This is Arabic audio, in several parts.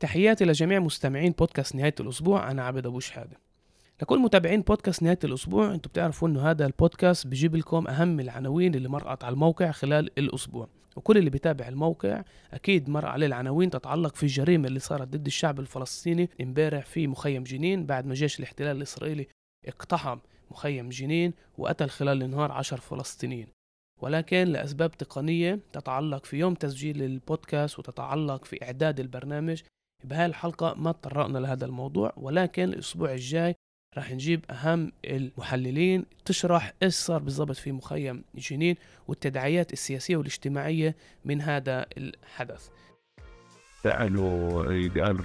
تحياتي لجميع مستمعين بودكاست نهاية الأسبوع. أنا عبد أبو شحادة لكل متابعين بودكاست نهاية الأسبوع أنتم بتعرفوا أنه هذا البودكاست بجيب لكم أهم العناوين اللي مرقت على الموقع خلال الأسبوع. وكل اللي بيتابع الموقع أكيد مر عليه العناوين تتعلق في الجريمة اللي صارت ضد الشعب الفلسطيني امبارح في مخيم جنين بعد ما جيش الاحتلال الإسرائيلي اقتحم مخيم جنين وقتل خلال النهار عشر فلسطينيين. ولكن لأسباب تقنية تتعلق في يوم تسجيل البودكاست وتتعلق في إعداد البرنامج بهاي الحلقة ما تطرقنا لهذا الموضوع ولكن الأسبوع الجاي راح نجيب أهم المحللين تشرح إيش صار بالضبط في مخيم جنين والتداعيات السياسية والاجتماعية من هذا الحدث. سألوا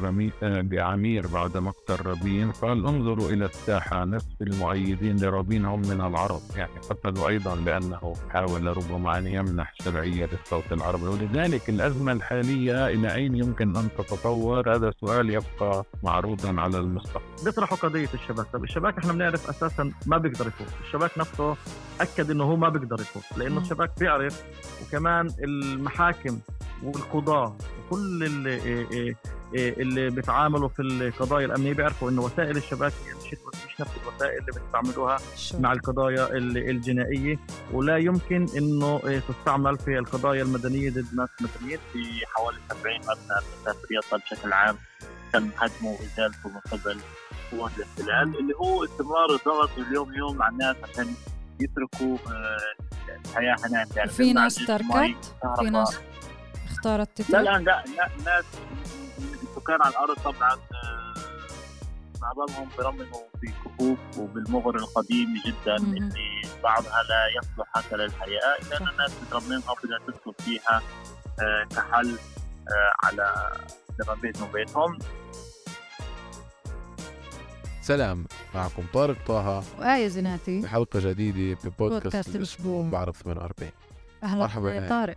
رمي... لعمير بعد مقتل رابين قال انظروا إلى الساحة نصف المؤيدين لرابين هم من العرب. يعني قتلوا أيضا لأنه حاول ربما أن يمنح شرعية للصوت العربي. ولذلك الأزمة الحالية إلى أين يمكن أن تتطور؟ هذا سؤال يبقى معروضا على المستقبل. بيطرحوا قضية الشباك. طب الشباك إحنا بنعرف أساسا ما بيقدر يفوت. الشباك نفسه أكد إنه هو ما بيقدر يفوت لأنه الشباك بيعرف. وكمان المحاكم والقضاة وكل اللي إيه، إيه، إيه، اللي بيتعاملوا في القضايا الأمنية بيعرفوا إنه وسائل الشباك مش مش نفس الوسائل اللي بيستعملوها مع القضايا الجنائية. ولا يمكن إنه تستعمل في القضايا المدنية ضد ناس مدنيين في حوالي 70 مبنى مسافر بشكل عام. تم هدمه وإزالته من قبل قوات الاحتلال اللي هو استمرار الضغط اليوم يوم على الناس عشان يتركوا آه، الحياة هناك. يعني في ناس تركت؟ في ناس اختارت لا لا لا, لا ناس السكان على الأرض طبعا آه، معظمهم برمموا في كهوف وبالمغر القديم جدا. اللي بعضها لا يصلح حتى للحياة. ان الناس بترممها وبدها تسكن فيها آه، كحل آه، على لما بيتهم بيتهم. سلام معكم طارق طه. وآية زناتي بحلقة جديدة ببودكاست بودكاست الأسبوع. بعرف 48 أهلا. مرحبا. طارق.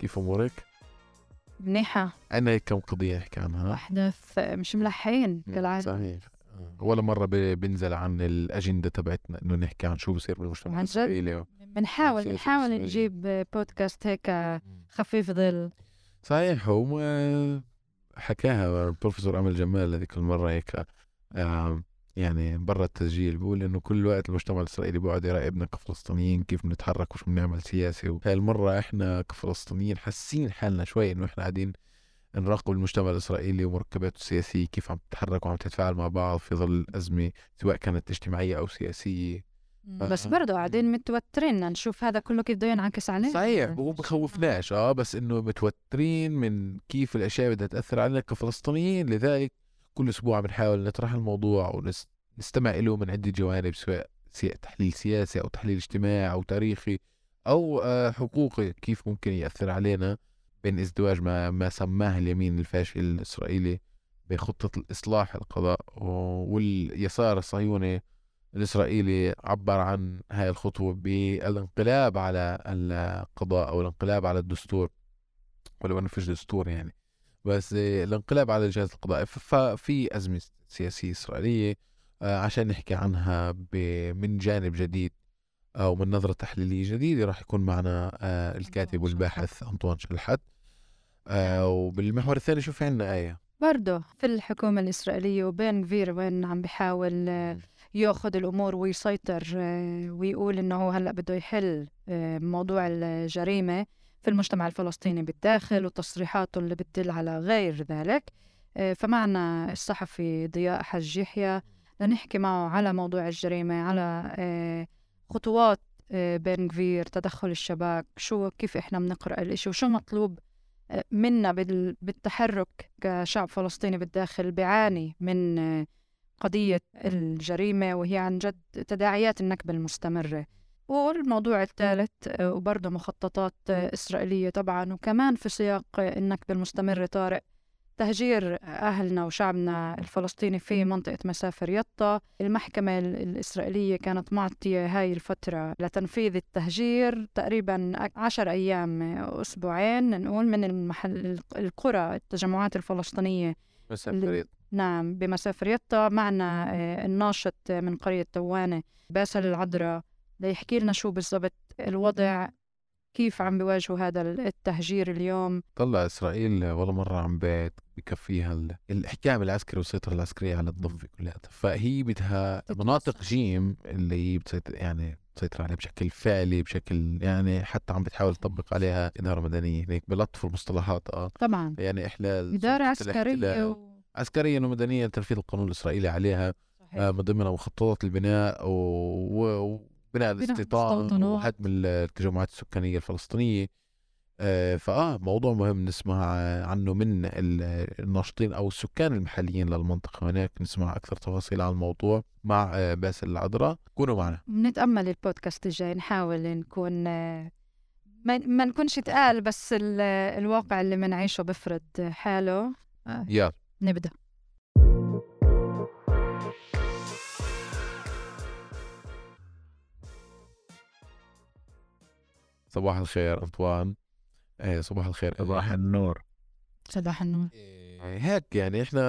كيف أمورك؟ منيحة. هيك كم قضية نحكي عنها؟ أحداث مش ملحين كالعادة صحيح. ولا مرة بنزل عن الأجندة تبعتنا إنه نحكي عن شو بصير بالمجتمع الإسرائيلي. بنحاول بنحاول نجيب بودكاست هيك خفيف ظل. صحيح هو حكاها البروفيسور أمل جمال هذيك المرة هيك يعني برا التسجيل بيقول إنه كل وقت المجتمع الإسرائيلي بيقعد يراقبنا كفلسطينيين كيف بنتحرك وشو بنعمل سياسي وهي المره إحنا كفلسطينيين حاسين حالنا شوي إنه إحنا قاعدين نراقب المجتمع الإسرائيلي ومركباته السياسية كيف عم تتحرك وعم تتفاعل مع بعض في ظل الازمه سواء كانت اجتماعية أو سياسية. بس برضه قاعدين متوترين نشوف هذا كله كيف بده ينعكس علينا. صحيح وهو بخوفناش آه بس إنه متوترين من كيف الأشياء بدها تأثر علينا كفلسطينيين لذلك كل أسبوع بنحاول نطرح الموضوع ونستمع له من عده جوانب سواء تحليل سياسي أو تحليل اجتماعي أو تاريخي أو آه، حقوقي كيف ممكن يأثر علينا بين ازدواج ما ما سماه اليمين الفاشل الإسرائيلي بخطة الإصلاح القضاء واليسار الصهيوني الإسرائيلي عبر عن هاي الخطوة بالانقلاب على القضاء أو الانقلاب على الدستور ولو أنه فيش دستور يعني. بس الانقلاب على الجهاز القضائي ففي أزمة سياسية إسرائيلية آه، عشان نحكي عنها من جانب جديد أو من نظرة تحليلية جديدة راح يكون معنا آه، الكاتب والباحث أنطوان شلحت. آه، وبالمحور الثاني شو في عنا آية. برضه في الحكومة الإسرائيلية وبين كفير وين عم بيحاول يأخذ الأمور ويسيطر ويقول إنه هو هلأ بده يحل موضوع الجريمة. في المجتمع الفلسطيني بالداخل وتصريحاته اللي بتدل على غير ذلك. آه، فمعنا الصحفي ضياء حج يحيى لنحكي معه على موضوع الجريمة على آه، خطوات آه، بن كفير تدخل الشباك شو كيف إحنا بنقرأ الإشي وشو مطلوب منا بالتحرك كشعب فلسطيني بالداخل بيعاني من قضية الجريمة وهي عن جد تداعيات النكبة المستمرة. والموضوع الثالث آه، وبرضه مخططات آه، إسرائيلية طبعا وكمان في سياق النكبة المستمرة طارق تهجير أهلنا وشعبنا الفلسطيني في منطقة مسافر يطا. المحكمة الإسرائيلية كانت معطية هاي الفترة لتنفيذ التهجير تقريبا عشر أيام أسبوعين نقول من المحل القرى التجمعات الفلسطينية مسافر يطا. نعم بمسافر يطا. معنا آه، الناشط من قرية توانة باسل العذراء. ليحكي لنا شو بالضبط الوضع كيف عم بيواجهوا هذا التهجير اليوم طلع إسرائيل ولا مرة عم بكفيها ال- الإحكام العسكري والسيطرة العسكرية على الضفة كلها فهي بدها. مناطق جيم اللي هي بتسيطر يعني بتسيطر عليها بشكل فعلي بشكل يعني حتى عم بتحاول تطبق عليها إدارة مدنية هيك بلطفوا المصطلحات آه طبعا يعني احلال عسكرية الإحتلال. و... عسكريا ومدنيا تنفيذ القانون الإسرائيلي عليها صحيح. آه، من ضمنها مخططات البناء و- و- وبناء الاستيطان. وهدم التجمعات السكانية الفلسطينية. آه، فآه موضوع مهم نسمع عنه من ال- الناشطين أو السكان المحليين للمنطقة هناك. نسمع أكثر تفاصيل عن الموضوع مع آه، باسل العذراء. كونوا معنا. بنتأمل البودكاست الجاي. نحاول نكون آه، ما, ما نكونش تقال بس ال- الواقع اللي بنعيشه بفرض حاله. يلا. نبدأ. صباح الخير أنطوان آه، صباح الخير صباح النور. صباح النور. آه، هيك يعني إحنا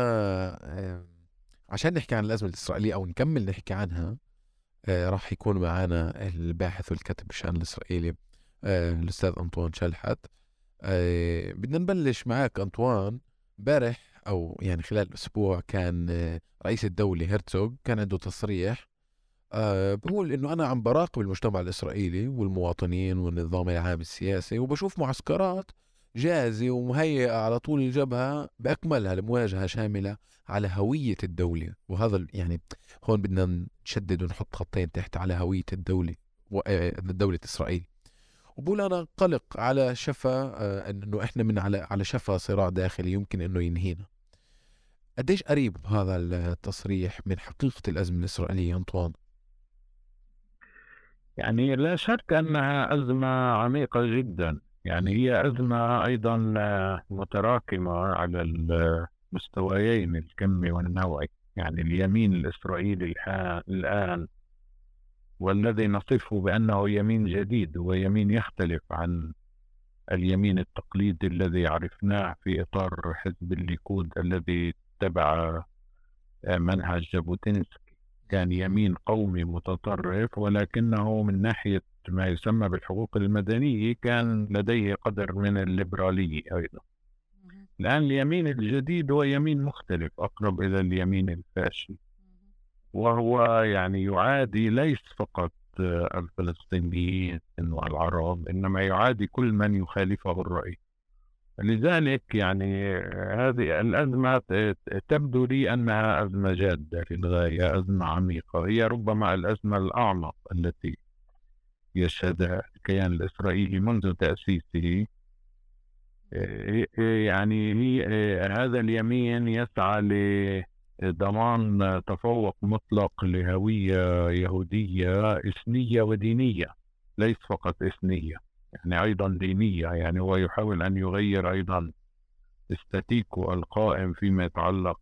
عشان نحكي عن الأزمة الإسرائيلية أو نكمل نحكي عنها آه، راح يكون معنا الباحث والكاتب بالشأن الإسرائيلي آه، الأستاذ أنطوان شلحت. آه، بدنا نبلش معك أنطوان. امبارح أو يعني خلال الأسبوع كان رئيس الدولة هرتزوغ كان عنده تصريح آه، بقول إنه أنا عم براقب المجتمع الإسرائيلي والمواطنين والنظام العام السياسي وبشوف معسكرات جاهزة ومهيئة على طول الجبهة بأكملها لمواجهة شاملة على هوية الدولة. وهذا يعني هون بدنا نشدد ونحط خطين تحت على هوية الدولة و- آه، دولة إسرائيل. وبقول أنا قلق على شفا آه، إنه إحنا من على على شفا صراع داخلي يمكن إنه ينهينا. قديش قريب هذا التصريح من حقيقة الأزمة الإسرائيلية أنطوان؟ يعني لا شك أنها أزمة عميقة جدا. يعني هي أزمة أيضا آه، متراكمة على المستويين الكمي والنوعي. يعني اليمين الإسرائيلي الحا- الآن والذي نصفه بأنه يمين جديد ويمين يختلف عن اليمين التقليدي الذي عرفناه في إطار حزب الليكود الذي اتبع منهج جابوتينسكي كان يمين قومي متطرف ولكنه من ناحية ما يسمى بالحقوق المدنية كان لديه قدر من الليبرالية أيضا. الآن اليمين الجديد هو يمين مختلف أقرب إلى اليمين الفاشي. وهو يعني يعادي ليس فقط الفلسطينيين والعرب إنما يعادي كل من يخالفه الرأي. لذلك يعني آه، هذه الأزمة تبدو لي أنها أزمة جادة للغاية أزمة عميقة. هي ربما الأزمة الأعمق التي يشهدها الكيان الإسرائيلي منذ تأسيسه. آه، يعني آه، هذا اليمين يسعى لضمان تفوق مطلق لهوية يهودية إثنية ودينية ليس فقط إثنية. يعني أيضا دينية يعني هو يحاول أن يغير أيضا استاتيكو القائم فيما يتعلق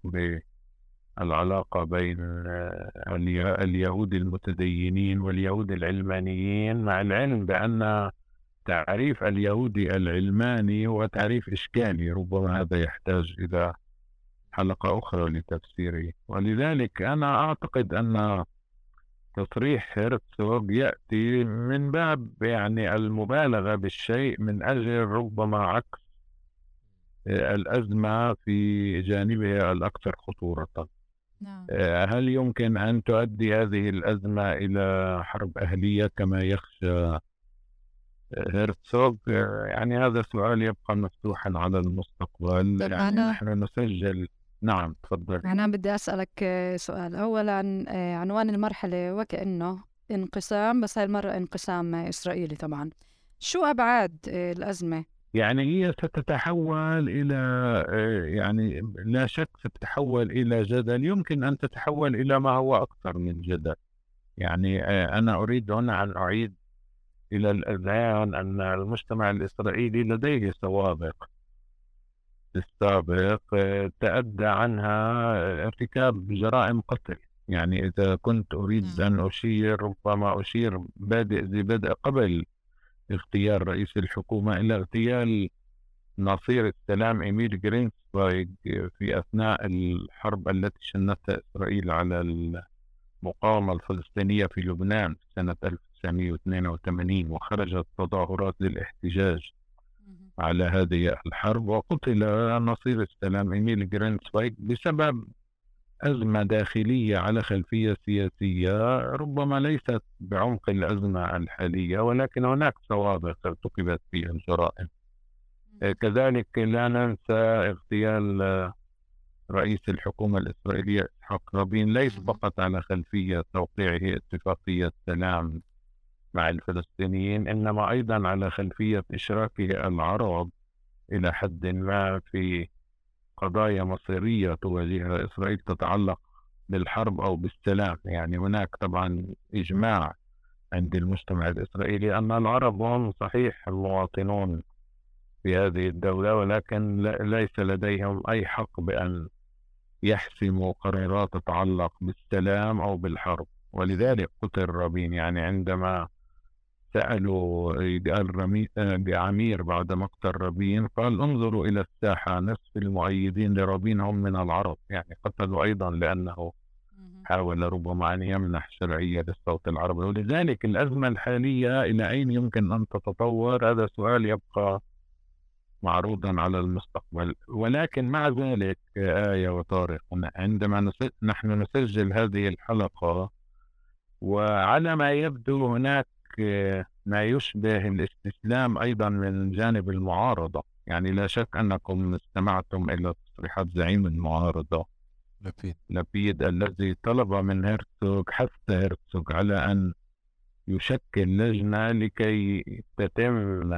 بالعلاقة بين آه، اليه- اليهود المتدينين واليهود العلمانيين مع العلم بأن تعريف اليهودي العلماني هو تعريف إشكالي ربما هذا يحتاج إلى حلقة أخرى لتفسيره. ولذلك أنا أعتقد أن تصريح هرتسوغ يأتي من باب يعني المبالغة بالشيء من أجل ربما عكس آه، الأزمة في جانبها الأكثر خطورة. نعم. آه، هل يمكن أن تؤدي هذه الأزمة إلى حرب أهلية كما يخشى هرتسوغ آه، يعني هذا سؤال يبقى مفتوحا على المستقبل. يعني نحن نسجل نعم تفضل. أنا بدي أسألك سؤال. أولا عنوان المرحلة وكأنه انقسام بس هاي المرة انقسام إسرائيلي طبعا. شو أبعاد الأزمة؟ يعني هي ستتحول إلى يعني لا شك ستتحول إلى جدل. يمكن أن تتحول إلى ما هو أكثر من جدل. يعني أنا أريد هنا أن أعيد إلى الأذهان أن المجتمع الإسرائيلي لديه سوابق. السابق آه، تأدى عنها ارتكاب جرائم قتل. يعني إذا كنت أريد أن أشير ربما أشير بادئ ذي بدء قبل اغتيال رئيس الحكومة إلى اغتيال نصير السلام إميل جرينتسفايغ في أثناء الحرب التي شنتها إسرائيل على المقاومة الفلسطينية في لبنان سنة 1982 وخرجت تظاهرات للاحتجاج على هذه الحرب وقتل نصير السلام إيميل جرينسبايك بسبب أزمة داخلية على خلفية سياسية ربما ليست بعمق الأزمة الحالية ولكن هناك سوابق ارتكبت فيها الجرائم. كذلك لا ننسى اغتيال رئيس الحكومة الإسرائيلية إسحاق رابين ليس فقط على خلفية توقيعه اتفاقية سلام مع الفلسطينيين إنما أيضا على خلفية إشراكه العرب إلى حد ما في قضايا مصيرية تواجهها إسرائيل تتعلق بالحرب أو بالسلام. يعني هناك طبعا إجماع عند المجتمع الإسرائيلي أن العرب هم صحيح المواطنون في هذه الدولة ولكن ليس لديهم أي حق بأن يحسموا قرارات تتعلق بالسلام أو بالحرب. ولذلك قتل رابين يعني عندما سألوا بعمير بعد مقتل رابين قال انظروا إلى الساحة نصف المؤيدين لرابين هم من العرب يعني قتلوا أيضا لأنه حاول ربما أن يمنح شرعية للصوت العربي. ولذلك الأزمة الحالية إلى أين يمكن أن تتطور؟ هذا سؤال يبقى معروضا على المستقبل. ولكن مع ذلك آية وطارق عندما نحن نسجل هذه الحلقة وعلى ما يبدو هناك ما يشبه الاستسلام أيضا من جانب المعارضة. يعني لا شك أنكم استمعتم إلى تصريحات زعيم المعارضة. لبيد لبيد الذي طلب من هرتسوغ حث هرتسوغ على أن يشكل لجنة لكي تتم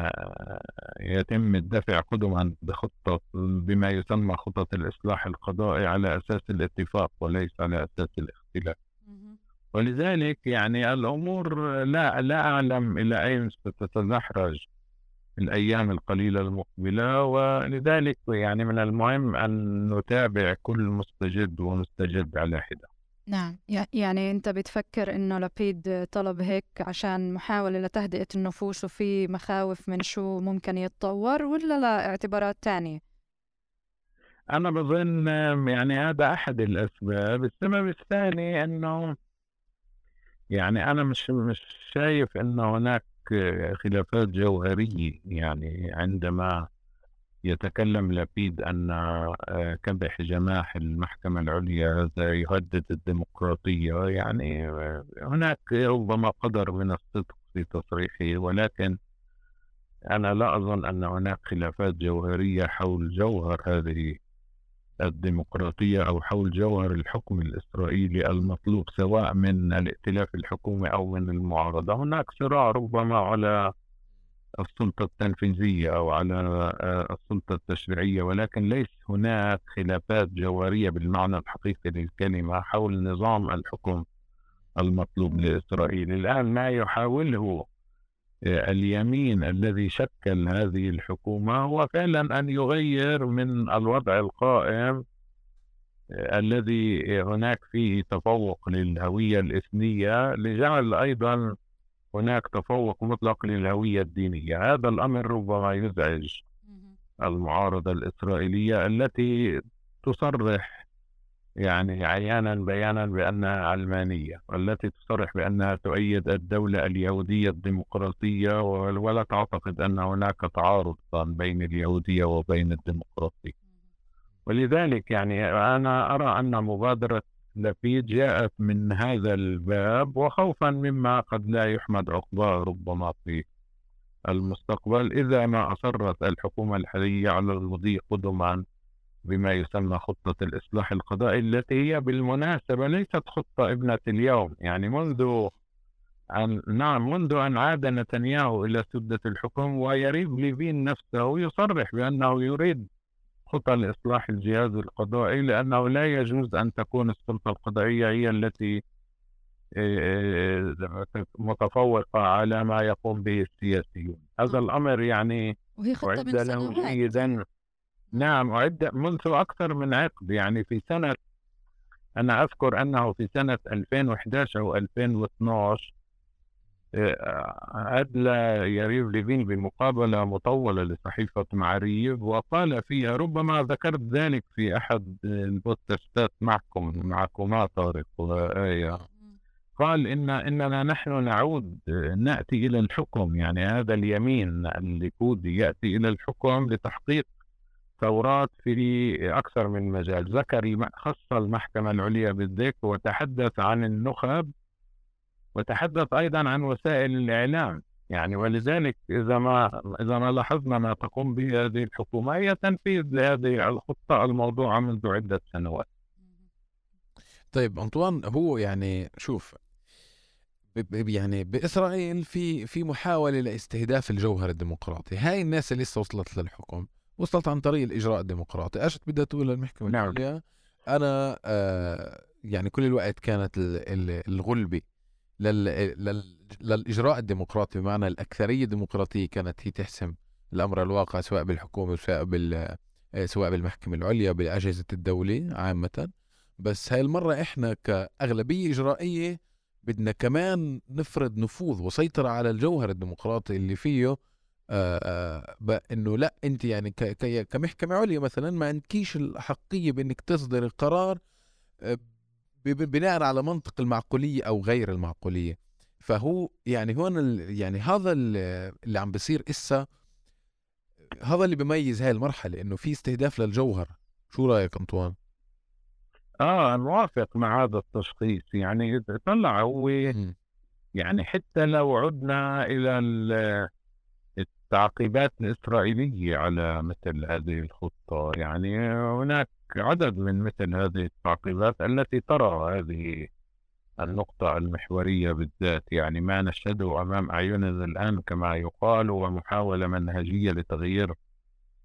يتم الدفع قدما بخطة بما يسمى خطة الإصلاح القضائي على أساس الاتفاق وليس على أساس الاختلاف. ولذلك يعني الأمور لا لا أعلم إلى أين ستتدحرج الأيام القليلة المقبلة. ولذلك يعني من المهم أن نتابع كل مستجد ومستجد على حدة. نعم. يعني أنت بتفكر إنه لبيد طلب هيك عشان محاولة لتهدئة النفوس وفي مخاوف من شو ممكن يتطور ولا لا اعتبارات تانية؟ أنا بظن يعني هذا أحد الأسباب. السبب الثاني أنه يعني أنا مش مش شايف أن هناك خلافات جوهرية. يعني عندما يتكلم لبيد أن آه، كبح جماح المحكمة العليا هذا يهدد الديمقراطية يعني آه، هناك ربما قدر من الصدق في تصريحه. ولكن أنا لا أظن أن هناك خلافات جوهرية حول جوهر هذه الديمقراطية أو حول جوهر الحكم الإسرائيلي المطلوب سواء من الائتلاف الحكومي أو من المعارضة. هناك صراع ربما على السلطة التنفيذية أو على آه، السلطة التشريعية ولكن ليس هناك خلافات جوهرية بالمعنى الحقيقي للكلمة حول نظام الحكم المطلوب لإسرائيل. الآن ما يحاوله اليمين الذي شكل هذه الحكومة هو فعلا أن يغير من الوضع القائم آه، الذي هناك فيه تفوق للهوية الإثنية لجعل أيضا هناك تفوق مطلق للهوية الدينية. هذا الأمر ربما يزعج المعارضة الإسرائيلية التي تصرح يعني عيانا بيانا بأنها علمانية والتي تصرح بأنها تؤيد الدولة اليهودية الديمقراطية ولا تعتقد أن هناك تعارض بين اليهودية وبين الديمقراطية. ولذلك يعني أنا أرى أن مبادرة لبيد جاءت من هذا الباب وخوفا مما قد لا يحمد عقباه ربما في المستقبل إذا ما أصرت الحكومة الحالية على المضي قدما بما يسمى خطة الإصلاح القضائي التي هي بالمناسبة ليست خطة ابنة اليوم. يعني منذ أن نعم منذ أن عاد نتنياهو إلى سدة الحكم ويريد ليفين نفسه يصرح بأنه يريد خطى لإصلاح الجهاز القضائي لأنه لا يجوز أن تكون السلطة القضائية هي التي آه، آه، متفوقة على ما يقوم به السياسيون. هذا نعم. الأمر يعني وهي خطة من جيدا نعم. أعد منذ أكثر من عقد. يعني في سنة أنا أذكر أنه في سنة 2011 أو 2012 أدلى يريف ليفين بمقابلة مطولة لصحيفة معريف وقال فيها ربما ذكرت ذلك في أحد البودكاستات معكم معكما طارق وآية قال إن إننا نحن نعود نأتي إلى الحكم. يعني هذا اليمين الليكودي يأتي إلى الحكم لتحقيق ثورات في أكثر من مجال. ذكر خص المحكمة العليا بالذكر وتحدث عن النخب وتحدث أيضا عن وسائل الإعلام. يعني ولذلك إذا ما إذا ما لاحظنا ما تقوم به هذه الحكومة هي تنفيذ لهذه الخطة الموضوعة منذ عدة سنوات. طيب أنطوان هو يعني شوف يعني بإسرائيل في في محاولة لاستهداف الجوهر الديمقراطي. هاي الناس اللي لسه وصلت للحكم وصلت عن طريق الإجراء الديمقراطي. اجت بدها تقول للمحكمة نعم. العليا أنا آه يعني كل الوقت كانت الغلبة لل... لل... للإجراء الديمقراطي. بمعنى الأكثرية الديمقراطية كانت هي تحسم الأمر الواقع سواء بالحكومة سواء بال آه، سواء بالمحكمة العليا بأجهزة الدولة عامة. بس هاي المرة إحنا كأغلبية إجرائية بدنا كمان نفرض نفوذ وسيطرة على الجوهر الديمقراطي اللي فيه إنه لأ انت يعني كمحكمه عليا مثلا ما عندكيش الاحقيه بإنك تصدر القرار آه، بناء على منطق المعقولية أو غير المعقولية. فهو يعني هون يعني هذا اللي عم بيصير إسا هذا اللي بيميز هاي المرحلة إنه في استهداف للجوهر. شو رأيك أنطوان؟ آه موافق مع هذا التشخيص. يعني طلع هو يعني حتى لو عدنا إلى التعقيبات الاسرائيليه على مثل هذه الخطة. يعني هناك عدد من مثل هذه التعقيبات التي ترى هذه النقطة المحورية بالذات. يعني ما نشهده أمام أعيننا الآن كما يقال هو محاولة منهجية لتغيير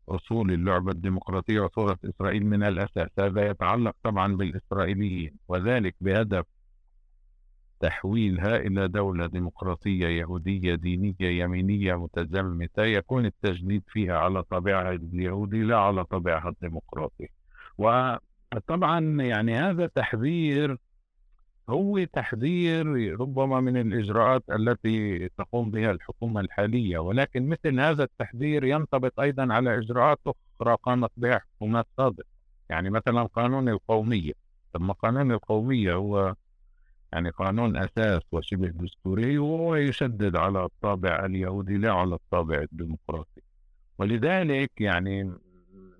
أصول اللعبة الديمقراطية وصورة إسرائيل من الأساس. هذا يتعلق طبعا بالإسرائيليين وذلك بهدف تحويلها إلى دولة ديمقراطية يهودية دينية يمينية متزمتة يكون التجنيد فيها على طابعها اليهودي لا على طابعها الديمقراطي. وطبعا يعني هذا تحذير هو تحذير ربما من الإجراءات التي تقوم بها الحكومة الحالية ولكن مثل هذا التحذير ينطبق أيضا على إجراءات أخرى قامت بها حكومات سابقة. يعني مثلا قانون القومية. ثم قانون القومية هو يعني قانون أساس وشبه دستوري وهو يشدد على الطابع اليهودي لا على الطابع الديمقراطي. ولذلك يعني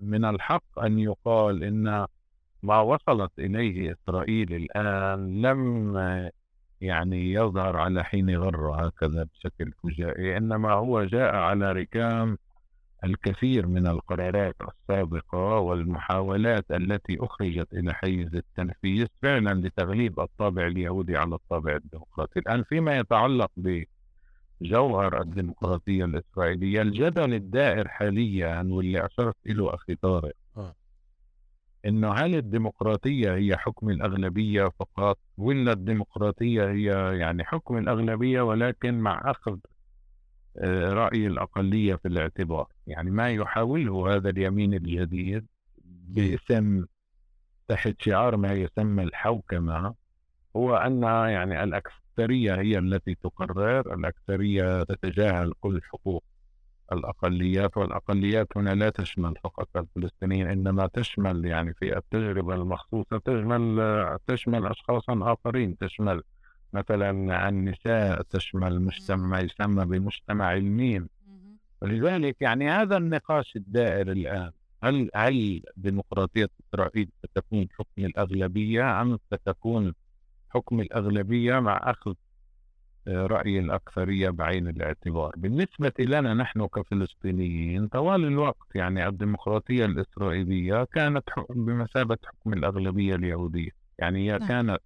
من الحق أن يقال إن ما وصلت إليه إسرائيل الآن لم يعني يظهر على حين غر هكذا بشكل فجائي إنما هو جاء على ركام الكثير من القرارات السابقة والمحاولات التي أخرجت إلى حيز التنفيذ فعلا لتغليب الطابع اليهودي على الطابع الديمقراطي الآن فيما يتعلق بجوهر الديمقراطية الإسرائيلية الجدل الدائر حاليا واللي أشرت له أخي طارق آه. إنه هل الديمقراطية هي حكم الأغلبية فقط ولا الديمقراطية هي يعني حكم الأغلبية ولكن مع أخذ رأي الأقلية في الاعتبار. يعني ما يحاوله هذا اليمين الجديد باسم تحت شعار ما يسمى الحوكمة هو أن يعني الأكثرية هي التي تقرر الأكثرية تتجاهل كل حقوق الأقليات والأقليات هنا لا تشمل فقط الفلسطينيين إنما تشمل يعني في التجربة المخصوصة تشمل تشمل أشخاصا آخرين تشمل مثلا النساء تشمل مجتمع يسمى بمجتمع الميم ولذلك يعني هذا النقاش الدائر الآن. هل هل ديمقراطية إسرائيل ستكون حكم الأغلبية أم ستكون حكم الأغلبية مع أخذ رأي الأكثرية بعين الاعتبار؟ بالنسبة لنا نحن كفلسطينيين طوال الوقت يعني الديمقراطية الإسرائيلية كانت بمثابة حكم الأغلبية اليهودية. يعني هي نعم. كانت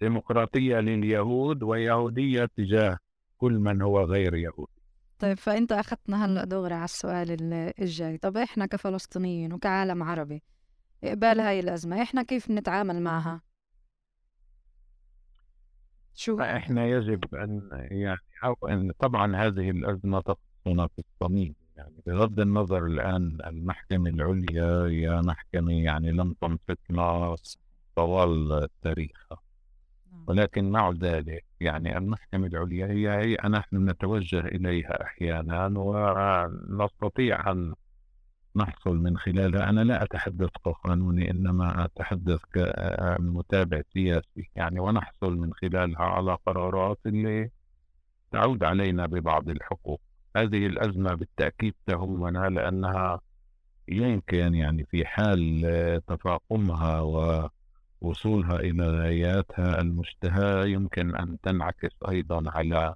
ديمقراطية لليهود ويهودية تجاه كل من هو غير يهودي طيب فأنت أخذتنا هلأ دغري على السؤال الجاي. طب إحنا كفلسطينيين وكعالم عربي إقبال هاي الأزمة إحنا كيف نتعامل معها؟ شو؟ إحنا يجب أن يعني أو إن طبعا هذه الأزمة تخصنا في الصميم. يعني بغض النظر الآن المحكمة العليا هي محكمة يعني لم تنصفنا طوال التاريخ نعم. ولكن مع ذلك يعني المحكمة العليا هي هي نحن نتوجه إليها أحيانا ونستطيع أن نحصل من خلالها. أنا لا أتحدث كقانوني إنما أتحدث كمتابع سياسي يعني ونحصل من خلالها على قرارات اللي تعود علينا ببعض الحقوق. هذه الأزمة بالتأكيد تهمنا لأنها يمكن يعني في حال تفاقمها ووصولها إلى غاياتها المشتهاة يمكن أن تنعكس أيضا على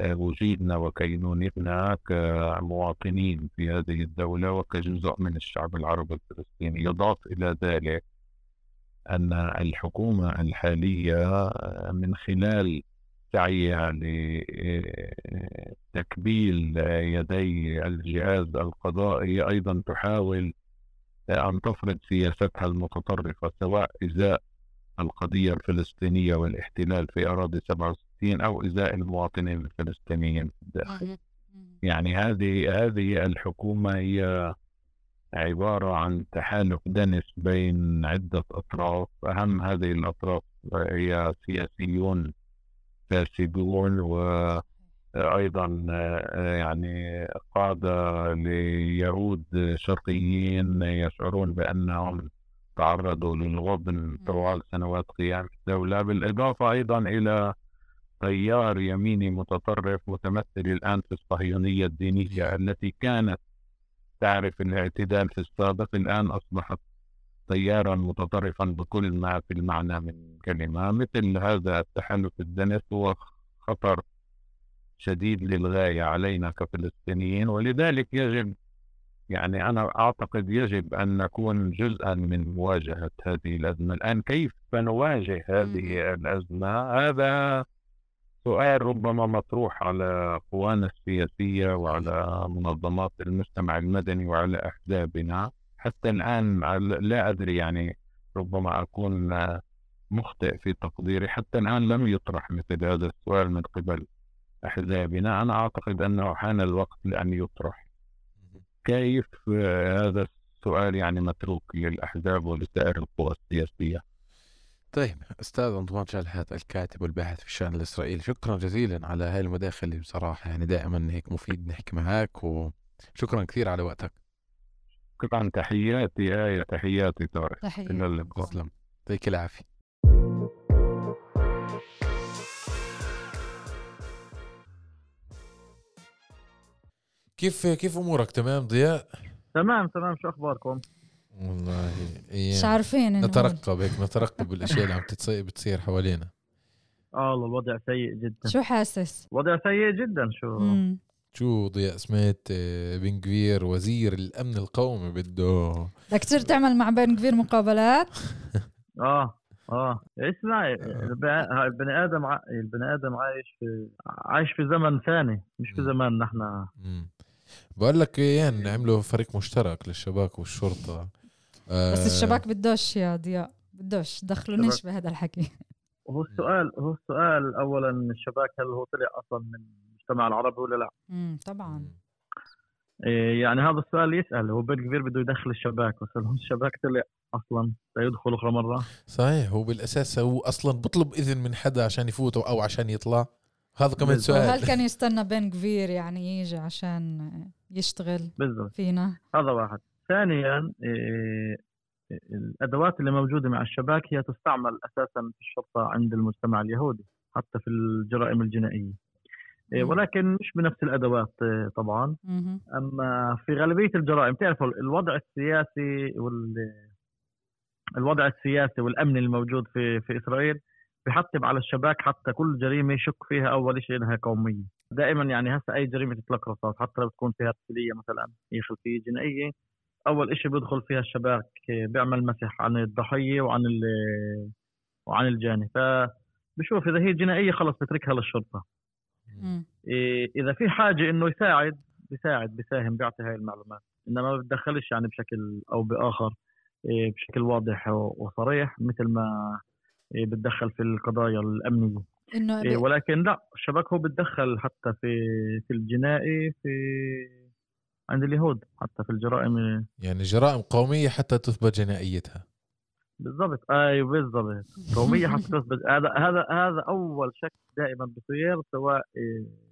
وجودنا وكينونتنا كمواطنين في هذه الدولة وكجزء من الشعب العربي الفلسطيني. يضاف إلى ذلك أن الحكومة الحالية من خلال سعيها لتكبيل يدي الجهاز القضائي أيضا تحاول أن تفرض سياستها المتطرفة سواء إزاء القضية الفلسطينية والاحتلال في أراضي 67 أو إزاء المواطنين الفلسطينيين في الداخل. يعني هذه هذه الحكومة هي عبارة عن تحالف دنس بين عدة أطراف. أهم هذه الأطراف هي سياسيون فاسدون وأيضا يعني قادة ليهود شرقيين يشعرون بأنهم تعرضوا للغبن طوال سنوات قيام الدولة بالإضافة أيضا إلى تيار يميني متطرف متمثل الآن في الصهيونية الدينية التي كانت تعرف الاعتدال في السابق الآن أصبحت تيارا متطرفا بكل ما في المعنى من كلمة. مثل هذا التحالف الدنس هو خطر شديد للغاية علينا كفلسطينيين ولذلك يجب يعني أنا أعتقد يجب أن نكون جزءا من مواجهة هذه الأزمة. الآن كيف نواجه هذه الأزمة؟ هذا سؤال ربما مطروح على قوانا السياسية وعلى منظمات المجتمع المدني وعلى أحزابنا. حتى الآن لا أدري يعني ربما أكون مخطئ في تقديري. حتى الآن لم يطرح مثل هذا السؤال من قبل. أحزابنا أنا أعتقد أنه حان الوقت لأن يطرح. كيف هذا السؤال يعني متروك للأحزاب ولسائر القوى السياسية؟ طيب أستاذ أنطوان شالحات الكاتب والباحث في الشأن الإسرائيلي شكرا جزيلا على هاي المداخلة بصراحة. يعني دائما هيك مفيد نحكي معك وشكرا كثير على وقتك. طبعا تحياتي آية تحياتي طارق. تحياتي إلى اللقاء. تسلم. يعطيك العافية. كيف كيف أمورك تمام ضياء؟ تمام تمام شو أخباركم؟ والله مش عارفين. نترقب هيك نترقب الاشياء اللي عم بتصير حوالينا آه والله الوضع سيء جدا شو حاسس؟ وضع سيء جدا شو مم. شو ضياء سمعت آه، بن كفير وزير الأمن القومي بده بدك تصير تعمل مع بن كبير مقابلات؟ آه آه اسمع الب- البني آدم ع- البني آدم عايش في عايش في زمن ثاني مش في إحنا مم. بقول لك إيه عملوا فريق مشترك للشباك والشرطة آه، بس الشباك بدوش يا ضياء بدوش دخلونيش. بهذا الحكي وهو السؤال هو السؤال اولا الشباك هل هو طلع أصلا من المجتمع العربي ولا لا؟ مم، طبعا. إيه يعني هذا السؤال يسأل هو بن كبير بده يدخل الشباك بس هو الشباك طلع أصلا سيدخل أخرى مرة؟ صحيح هو بالأساس هو أصلا بطلب إذن من حدا عشان يفوت أو عشان يطلع هذا كمان. سؤال وهل كان يستنى بن كبير يعني يجي عشان يشتغل بالضبط فينا؟ هذا واحد ثانيا إيه الأدوات اللي موجودة مع الشباك هي تستعمل أساسا في الشرطة عند المجتمع اليهودي حتى في الجرائم الجنائية إيه مم. ولكن مش بنفس الأدوات إيه طبعا مهم. أما في غالبية الجرائم تعرفوا الوضع السياسي وال الوضع السياسي والأمني الموجود في في إسرائيل بحتم على الشباك حتى كل جريمة يشك فيها أول شيء إنها قوميه دائما يعني هسه أي جريمة تطلق رصاص حتى لو تكون فيها تمثيليه مثلا هي خلفية جنائية أول شيء بيدخل فيها الشباك بيعمل مسح عن الضحية وعن ال- وعن الجاني. فبشوف إذا هي جنائية خلص بتركها للشرطة. إيه، إذا في حاجة إنه يساعد بيساعد بيساهم بيعطي هاي المعلومات. إنما ما بتدخلش يعني بشكل أو بآخر إيه، بشكل واضح وصريح مثل ما بتدخل في القضايا الأمنية. إنه إيه، ولكن لا الشباك هو بتدخل حتى في في الجنائي في عند اليهود حتى في الجرائم. يعني جرائم قومية حتى تثبت جنائيتها. بالضبط. أيوه بالضبط. قومية حتى تثبت. هذا هذا هذا أول شك دائما بصير سواء إيه،.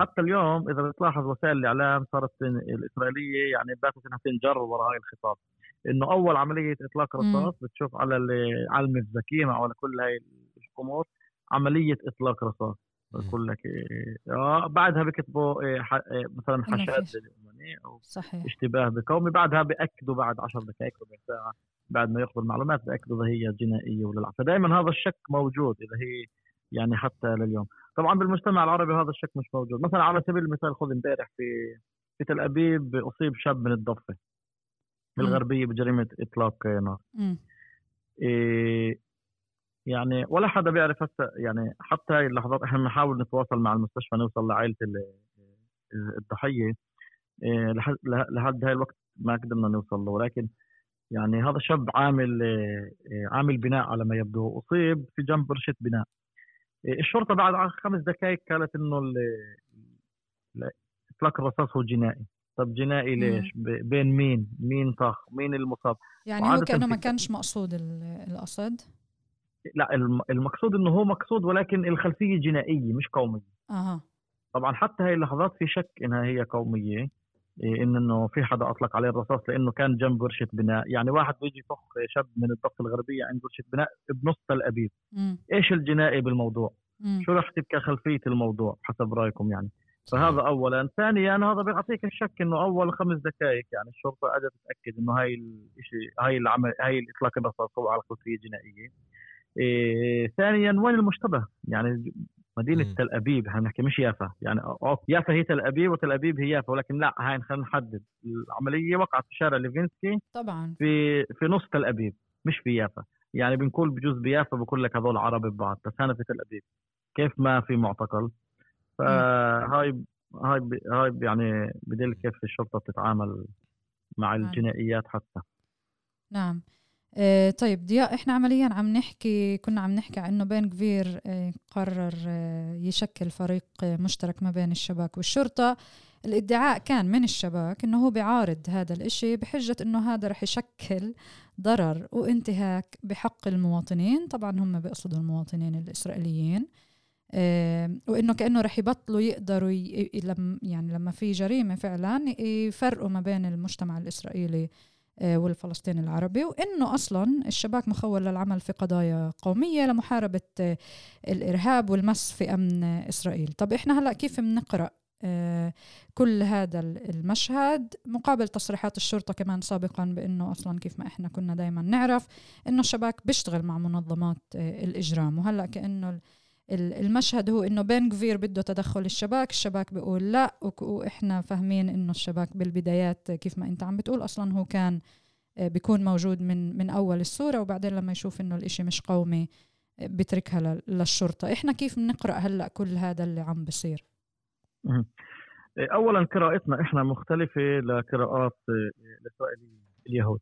حتى اليوم إذا بتلاحظ وسائل الإعلام صارت الإسرائيلية يعني باتت انها تنجر وراء هاي الخطاب. إنه أول عملية إطلاق. رصاص بتشوف على ال- على المفزكين أو على كل هاي الأمور عملية إطلاق رصاص. بقول لك إيه، آه بعدها بكتبوا إيه، ح- إيه، مثلا حشاد للأمنية أو صحيح. اشتباه بقومي. بعدها بأكدوا بعد 10 دقائق ربع ساعة بعد ما ياخذوا المعلومات بأكدوا إذا هي جنائية ولا لا. فدائما هذا الشك موجود إذا هي يعني حتى لليوم. طبعا بالمجتمع العربي هذا الشك مش موجود. مثلا على سبيل المثال خذ إمبارح في في تل أبيب أصيب شاب من الضفة. مم. الغربية بجريمة إطلاق نار. إيه يعني ولا حدا بيعرف هسه يعني حتى هاي اللحظات إحنا بنحاول نتواصل مع المستشفى نوصل لعائلة ال- الضحية. إيه لحد هاي الوقت ما قدرنا نوصل له. ولكن يعني هذا شاب عامل إيه، عامل بناء على ما يبدو. أصيب في جنب ورشة بناء. الشرطة بعد خمس دقائق قالت إنه إطلاق الرصاص هو جنائي. طب جنائي. ليش؟ ب- بين مين؟ مين طخ؟ مين المصاب؟ يعني هو كأنه ما كانش مقصود ال- القصد لا الم- المقصود إنه هو مقصود ولكن الخلفية جنائية مش قومية أها طبعا حتى هاي اللحظات في شك إنها هي قومية إيه، إن إنه في حدا أطلق عليه الرصاص لأنه كان جنب ورشة بناء يعني واحد بيجي يطخ شاب من الضفة الغربية عند ورشة بناء بنص تل أبيب. إيش الجنائي بالموضوع مم. شو رح تبقى خلفية الموضوع حسب رأيكم يعني فهذا اولا. ثانيا هذا بيعطيك الشك إنه أول خمس دقائق يعني الشرطة أجت تتاكد إنه هاي الشيء هاي العمل هاي الاطلاق الرصاص هو على خلفيه جنائية. إيه ثانيا وين المشتبه يعني مدينة مم. تل أبيب بنحكي مش يافا. يعني يافا هي تل أبيب وتل أبيب هي يافا ولكن لا هاي خلينا نحدد. العملية وقعت في شارع ليفينسكي طبعا. في في نص تل أبيب مش في يافا. يعني بنقول بجوز بيافا بقول لك هذول عرب ببعض بس أنا في تل أبيب. كيف ما في معتقل؟ فهاي هاي ب- هاي يعني بدل كيف الشرطة بتتعامل مع نعم. الجنائيات حتى. نعم. آه طيب ضياء إحنا عمليا عم نحكي كنا عم نحكي عن إنه بن كفير آه قرر آه يشكل فريق مشترك ما بين الشباك والشرطة. الإدعاء كان من الشباك إنه هو بيعارض هذا الإشي بحجة إنه هذا رح يشكل ضرر وانتهاك بحق المواطنين. طبعا هم بيقصدوا المواطنين الإسرائيليين. وإنه كأنه رح يبطلوا يقدروا ي... يعني لما في جريمة فعلا يفرقوا ما بين المجتمع الإسرائيلي آه، والفلسطيني العربي وإنه أصلا الشباك مخول للعمل في قضايا قومية لمحاربة آه، الإرهاب والمس في أمن آه، إسرائيل. طب إحنا هلأ كيف بنقرا آه، كل هذا ال- المشهد مقابل تصريحات الشرطة كمان سابقا بأنه أصلا كيف ما إحنا كنا دايما نعرف أنه الشباك بيشتغل مع منظمات آه، الإجرام وهلأ كأنه المشهد هو إنه بن كفير بده تدخل الشباك الشباك بيقول لا وإحنا فاهمين إنه الشباك بالبدايات كيف ما أنت عم بتقول أصلا هو كان آه، بيكون موجود من من أول الصورة وبعدين لما يشوف إنه الإشي مش قومي آه، بتركها لل- للشرطة. إحنا كيف بنقرأ هلأ كل هذا اللي عم بصير. إيه، اولا قراءتنا إحنا مختلفة لقراءات الإسرائيليين اليهود.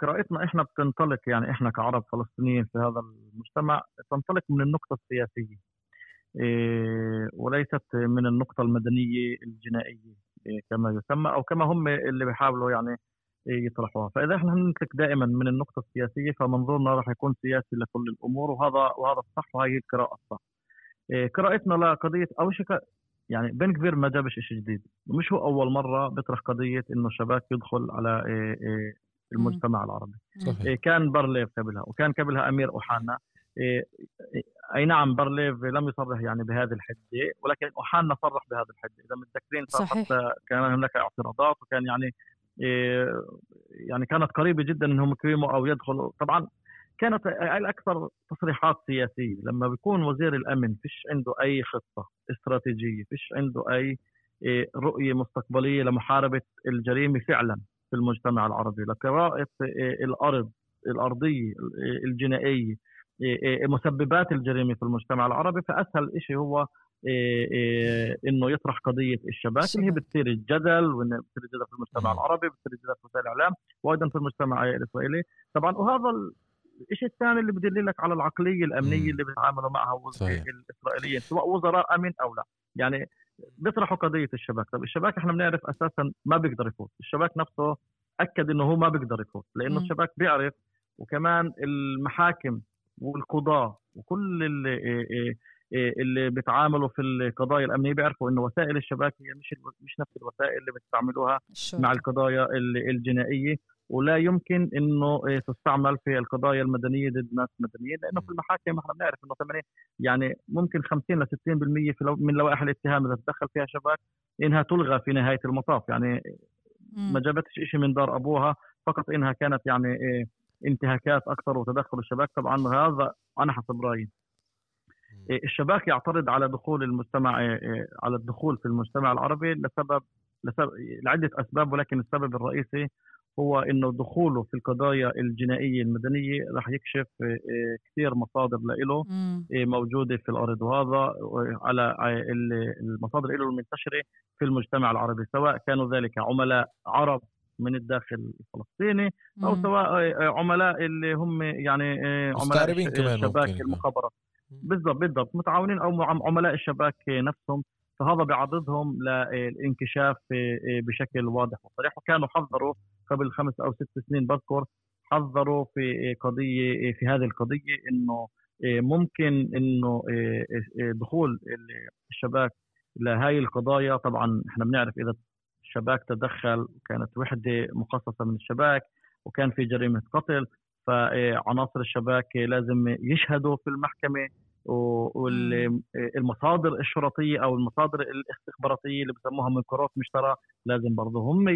قراءتنا إحنا بتنطلق يعني إحنا كعرب فلسطينيين في هذا المجتمع تنطلق من النقطة السياسية إيه، وليست من النقطة المدنية الجنائية إيه، كما يسمى أو كما هم اللي بيحاولوا يعني إيه، يطرحوها. فإذا إحنا ننطلق دائما من النقطة السياسية فمنظورنا راح يكون سياسي لكل الأمور وهذا وهذا الصح وهي القراءة الصح. إيه، قراءتنا لقضية أول شيء يعني بن كبير ما جابش شيء جديد. مش هو أول مرة بيطرح قضية إنه الشباك يدخل على إيه، إيه، المجتمع العربي. صحيح. إيه، كان برليف قبلها وكان قبلها أمير اوحانا إيه، إيه، أي نعم برليف لم يصرح يعني بهذه الحدة ولكن اوحانا صرح بهذه الحدة. إذا متذكرين صحيح. حتى كان هناك اعتراضات وكان يعني يعني كانت قريبة جدا انهم يكرموا أو يدخلوا طبعا كانت الأكثر تصريحات سياسية. لما بيكون وزير الأمن فيش عنده أي خطة استراتيجية فيش عنده أي رؤية مستقبلية لمحاربة الجريمة فعلا. في المجتمع العربي لقراءه إيه، الأرض الأرضية إيه، الجنائية إيه، إيه، مسببات الجريمة في المجتمع العربي فأسهل شيء هو إيه، إيه، إنه يطرح قضية الشباك اللي هي. بتصير الجدل بتصير الجدل في المجتمع. العربي بتصير الجدل في وسائل الإعلام وأيضا في المجتمع الإسرائيلي طبعا وهذا الشيء الثاني اللي بدل لك على العقلية الأمنية. اللي بيتعاملوا معها. الإسرائيليين سواء وزراء أمن أو لا يعني بيطرحوا قضية الشباك. طب الشباك إحنا بنعرف أساسا ما بيقدر يفوت. الشباك نفسه أكد إنه هو ما بيقدر يفوت لأنه مم. الشباك بيعرف وكمان المحاكم والقضاه وكل ال- إيه إيه اللي بيتعاملوا في القضايا الأمنية بيعرفوا إنه وسائل الشباك هي مش مش نفس الوسائل اللي بتستعملوها مع القضايا الجنائية. ولا يمكن إنه تستعمل في القضايا المدنية ضد ناس مدنيين لأنه في المحاكم إحنا بنعرف إنه 80 يعني ممكن 50 ل 60% من لوائح الاتهام إذا تدخل فيها شباك إنها تلغى في نهاية المطاف يعني ما جابتش شيء من دار أبوها فقط إنها كانت يعني انتهاكات أكثر وتدخل الشباك طبعا هذا أنا حسب رأيي. الشباك يعترض على دخول المجتمع على الدخول في المجتمع العربي لسبب لسبب لعدة أسباب ولكن السبب الرئيسي هو إنه دخوله في القضايا الجنائية المدنية راح يكشف كثير مصادر له موجودة في الأرض وهذا على المصادر له المنتشرة في المجتمع العربي سواء كانوا ذلك عملاء عرب من الداخل الفلسطيني أو سواء عملاء اللي هم يعني عملاء الشباك المخابرات. بالضبط بالضبط متعاونين أو عملاء الشباك نفسهم. فهذا بيعرضهم للانكشاف بشكل واضح وصريح. وكانوا حذروا قبل خمس أو ست سنين بذكر حذروا في قضية في هذه القضية إنه ممكن إنه دخول الشباك لهي القضايا. طبعا إحنا بنعرف إذا الشباك تدخل كانت وحدة مخصصة من الشباك وكان في جريمة قتل فعناصر الشباك لازم يشهدوا في المحكمة. والمصادر الشرطية أو المصادر الاستخباراتية اللي بسموها منكرات مشترى لازم برضه هم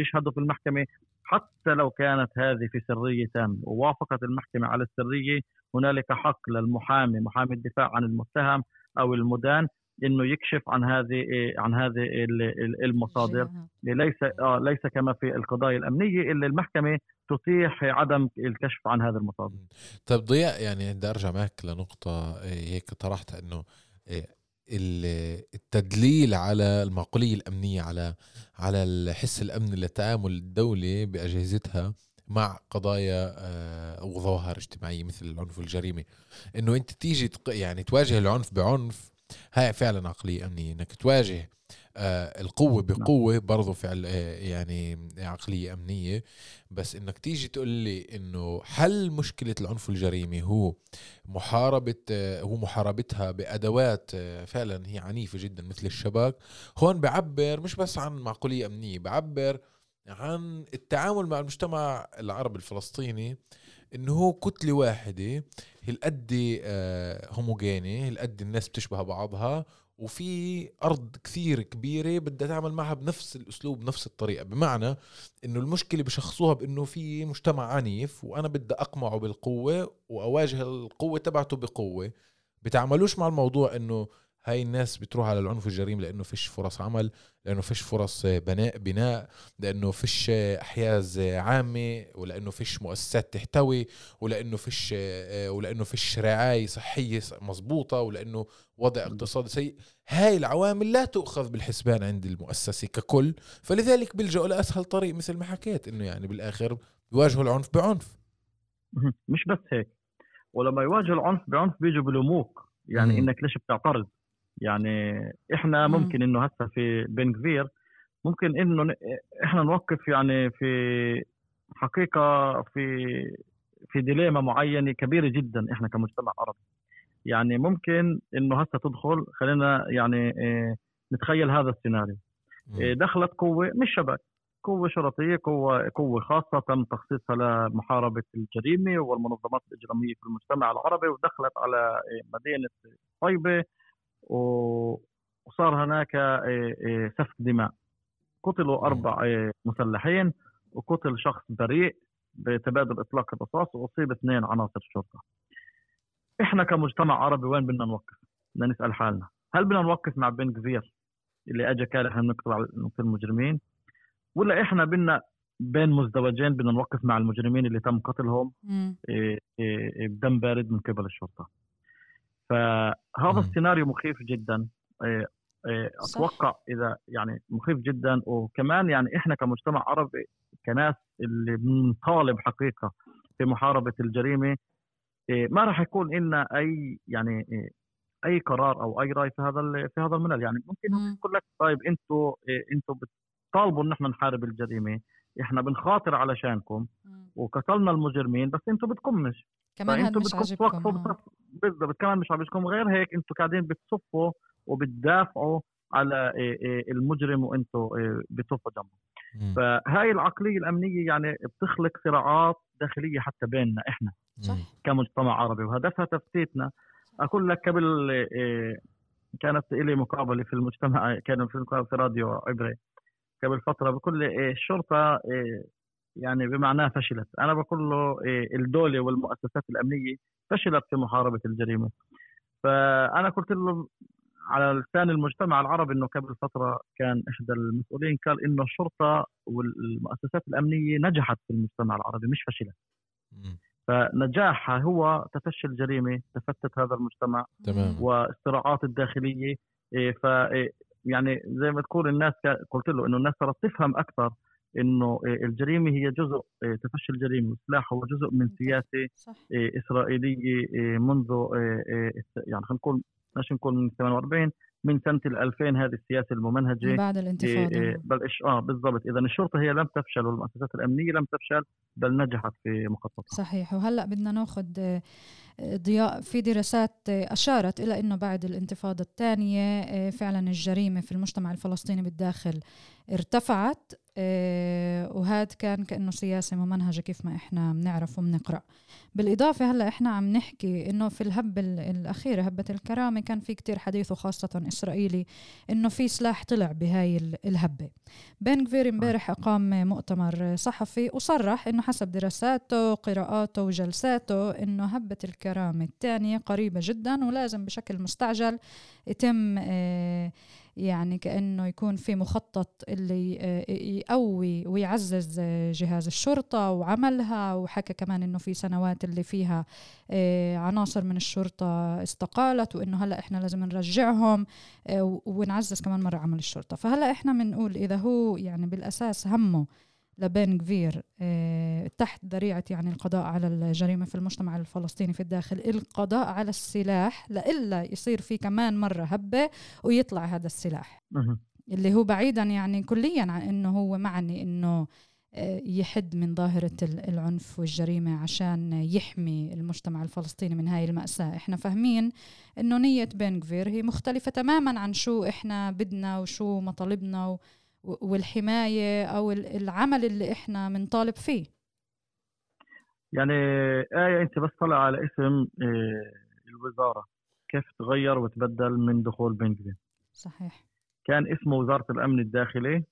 يشهدوا في المحكمة حتى لو كانت هذه في سرية تامه ووافقت المحكمة على السرية هنالك حق للمحامي محامي الدفاع عن المتهم أو المدان إنه يكشف عن هذه عن هذه المصادر. ليس آه ليس كما في القضايا الأمنية اللي المحكمة تتيح عدم الكشف عن هذه المصادر. طيب ضياء يعني بدي أرجع معك لنقطة هيك طرحتها إنه التدليل على المعقولية الأمنية على على الحس الامني لتعامل الدولة بأجهزتها مع قضايا أو ظواهر اجتماعيه مثل العنف والجريمه إنه أنت تيجي يعني تواجه العنف بعنف هاي فعلا عقلية أمنية إنك تواجه آه القوة نعم. بقوة برضه فعل آه يعني عقلية أمنية بس إنك تيجي تقول لي إنه حل مشكلة العنف والجريمه هو محاربة آه هو محاربتها بأدوات آه فعلا هي عنيفة جدا مثل الشباك هون بعبر مش بس عن معقولية أمنية بعبر عن التعامل مع المجتمع العربي الفلسطيني إنه هو كتلة واحدة هالقد هوموجيني هالقد الناس بتشبه بعضها وفي أرض كثير كبيرة بدها تعمل معها بنفس الأسلوب بنفس الطريقة. بمعنى إنه المشكلة بشخصوها بإنه في مجتمع عنيف وأنا بدي أقمعه بالقوة وأواجه القوة تبعته بقوة. بتعملوش مع الموضوع إنه هاي الناس بتروح على العنف والجريمة لأنه فيش فرص عمل لأنه فيش فرص بناء بناء لأنه فيش أحياز عامة ولأنه فيش مؤسسات تحتوي ولأنه فيش ولأنه فيش رعاية صحية مزبوطة ولأنه وضع اقتصادي سيء. هاي العوامل لا تؤخذ بالحسبان عند المؤسسة ككل. فلذلك بيلجأوا لأسهل طريق مثل ما حكيت إنه يعني بالآخر بيواجهوا العنف بعنف. مش بس هيك. ولما يواجهوا العنف بعنف بيجوا بلوموك يعني مم. إنك ليش بتعترض؟ يعني إحنا ممكن إنه هسه في بن كفير ممكن إنه إحنا نوقف يعني في حقيقة في في ديليما معينة كبيرة جدا إحنا كمجتمع عربي. يعني ممكن إنه هسه تدخل خلينا يعني آه نتخيل هذا السيناريو. آه دخلت قوة مش شباب قوة شرطية قوة قوة خاصة تم تخصيصها لمحاربة الجريمة والمنظمات الإجرامية في المجتمع العربي ودخلت على مدينة طيبة. وصار هناك سفك دماء. قتلوا أربع مسلحين وقتل شخص بريء بتبادل إطلاق الرصاص وأصيب اثنين عناصر الشرطة. إحنا كمجتمع عربي وين بدنا نوقف؟ بدنا نسأل حالنا. هل بدنا نوقف مع بن كفير اللي اجى قال إحنا بنكتب على المجرمين؟ ولا إحنا بدنا بين مزدوجين بدنا نوقف مع المجرمين اللي تم قتلهم؟ بدم بارد من قبل الشرطة. فهذا السيناريو مخيف جدا. أتوقع صح. إذا يعني مخيف جدا. وكمان يعني إحنا كمجتمع عربي كناس اللي بنطالب حقيقة في محاربة الجريمة ما راح يكون لنا أي يعني أي قرار أو أي رأي في هذا في هذا الملل. يعني ممكن يقول لك طيب أنتم أنتم بتطالبوا إن إحنا نحارب الجريمة. إحنا بنخاطر علشانكم. وقتلنا المجرمين بس أنتم بدكمش كمان فانتم مش عاجبكم آه. بالضبط كمان مش عاجبكم غير هيك أنتم قاعدين بتصفوا وبتدافعوا على إيه، إيه، المجرم وأنتم إيه، بتصفوا جنبه. فهاي العقلية الأمنية يعني بتخلق صراعات داخلية حتى بيننا إحنا صح كمجتمع عربي وهدفها تفتيتنا أقول لك قبل كانت لي مقابلة في المجتمع كان في في راديو عبري قبل فترة بقول لي إيه، الشرطه يعني بمعناها فشلت. أنا بقول له إيه، الدولة والمؤسسات الأمنية فشلت في محاربة الجريمة. فأنا قلت له على لسان المجتمع العربي إنه قبل فترة كان إحدى المسؤولين قال إنه الشرطة والمؤسسات الأمنية نجحت في المجتمع العربي مش فشلت. فنجاحها هو تفشي الجريمة تفتت هذا المجتمع تمام. والصراعات الداخلية. إيه، ف إيه، يعني زي ما تقول الناس قلت له إنه الناس صارت تفهم أكثر إنه إيه، الجريمة هي جزء إيه، تفشي الجريمة والسلاح هو جزء من سياسة صح. إيه، إسرائيلية منذ يعني خلينا نقول مش نقول من 48 من سنة ال 2000 هذه السياسة الممنهجة من بعد الانتفاضة. إيه، بل آه بالضبط. اذا الشرطة هي لم تفشل والمؤسسات الأمنية لم تفشل بل نجحت في مخططها. صحيح. وهلأ بدنا ناخذ آه، آه، ضياء في دراسات آه، أشارت إلى إنه بعد الانتفاضة الثانية آه، فعلا الجريمة في المجتمع الفلسطيني بالداخل ارتفعت. آه، وهذا كان كأنه سياسة ممنهجة كيف ما إحنا بنعرف وبنقرأ. بالإضافة هلأ إحنا عم نحكي إنه في الهبه ال- الأخيرة هبة الكرامة كان في كتير حديث وخاصة إسرائيلي إنه في سلاح طلع بهاي ال- الهبة. بن كفير امبارح أقام مؤتمر صحفي وصرح إنه حسب دراساته قراءاته وجلساته إنه هبة الكرامة الثانية قريبة جدا ولازم بشكل مستعجل يتم آه، يعني كأنه يكون في مخطط اللي آه، يقوي ويعزز آه، جهاز الشرطة وعملها وحكى كمان إنه في سنوات اللي فيها آه، عناصر من الشرطة استقالت وإنه هلأ إحنا لازم نرجعهم ونعزز كمان مرة عمل الشرطة. فهلأ إحنا بنقول إذا هو يعني بالأساس همه لبن كفير آه، تحت ذريعة يعني القضاء على الجريمة في المجتمع الفلسطيني في الداخل القضاء على السلاح لإلا يصير في كمان مرة هبة ويطلع هذا السلاح. اللي هو بعيدا يعني كليا عن إنه هو معني إنه آه، يحد من ظاهرة ال- العنف والجريمة عشان يحمي المجتمع الفلسطيني من هاي المأساة إحنا فاهمين إنه نية بن هي مختلفة تماما عن شو إحنا بدنا وشو مطالبنا و- والحماية أو ال- العمل اللي إحنا بنطالب فيه. يعني آية أنت بس طلع على اسم آه، الوزارة. كيف تغير وتبدل من دخول بن صحيح. كان اسمه وزارة الأمن الداخلي.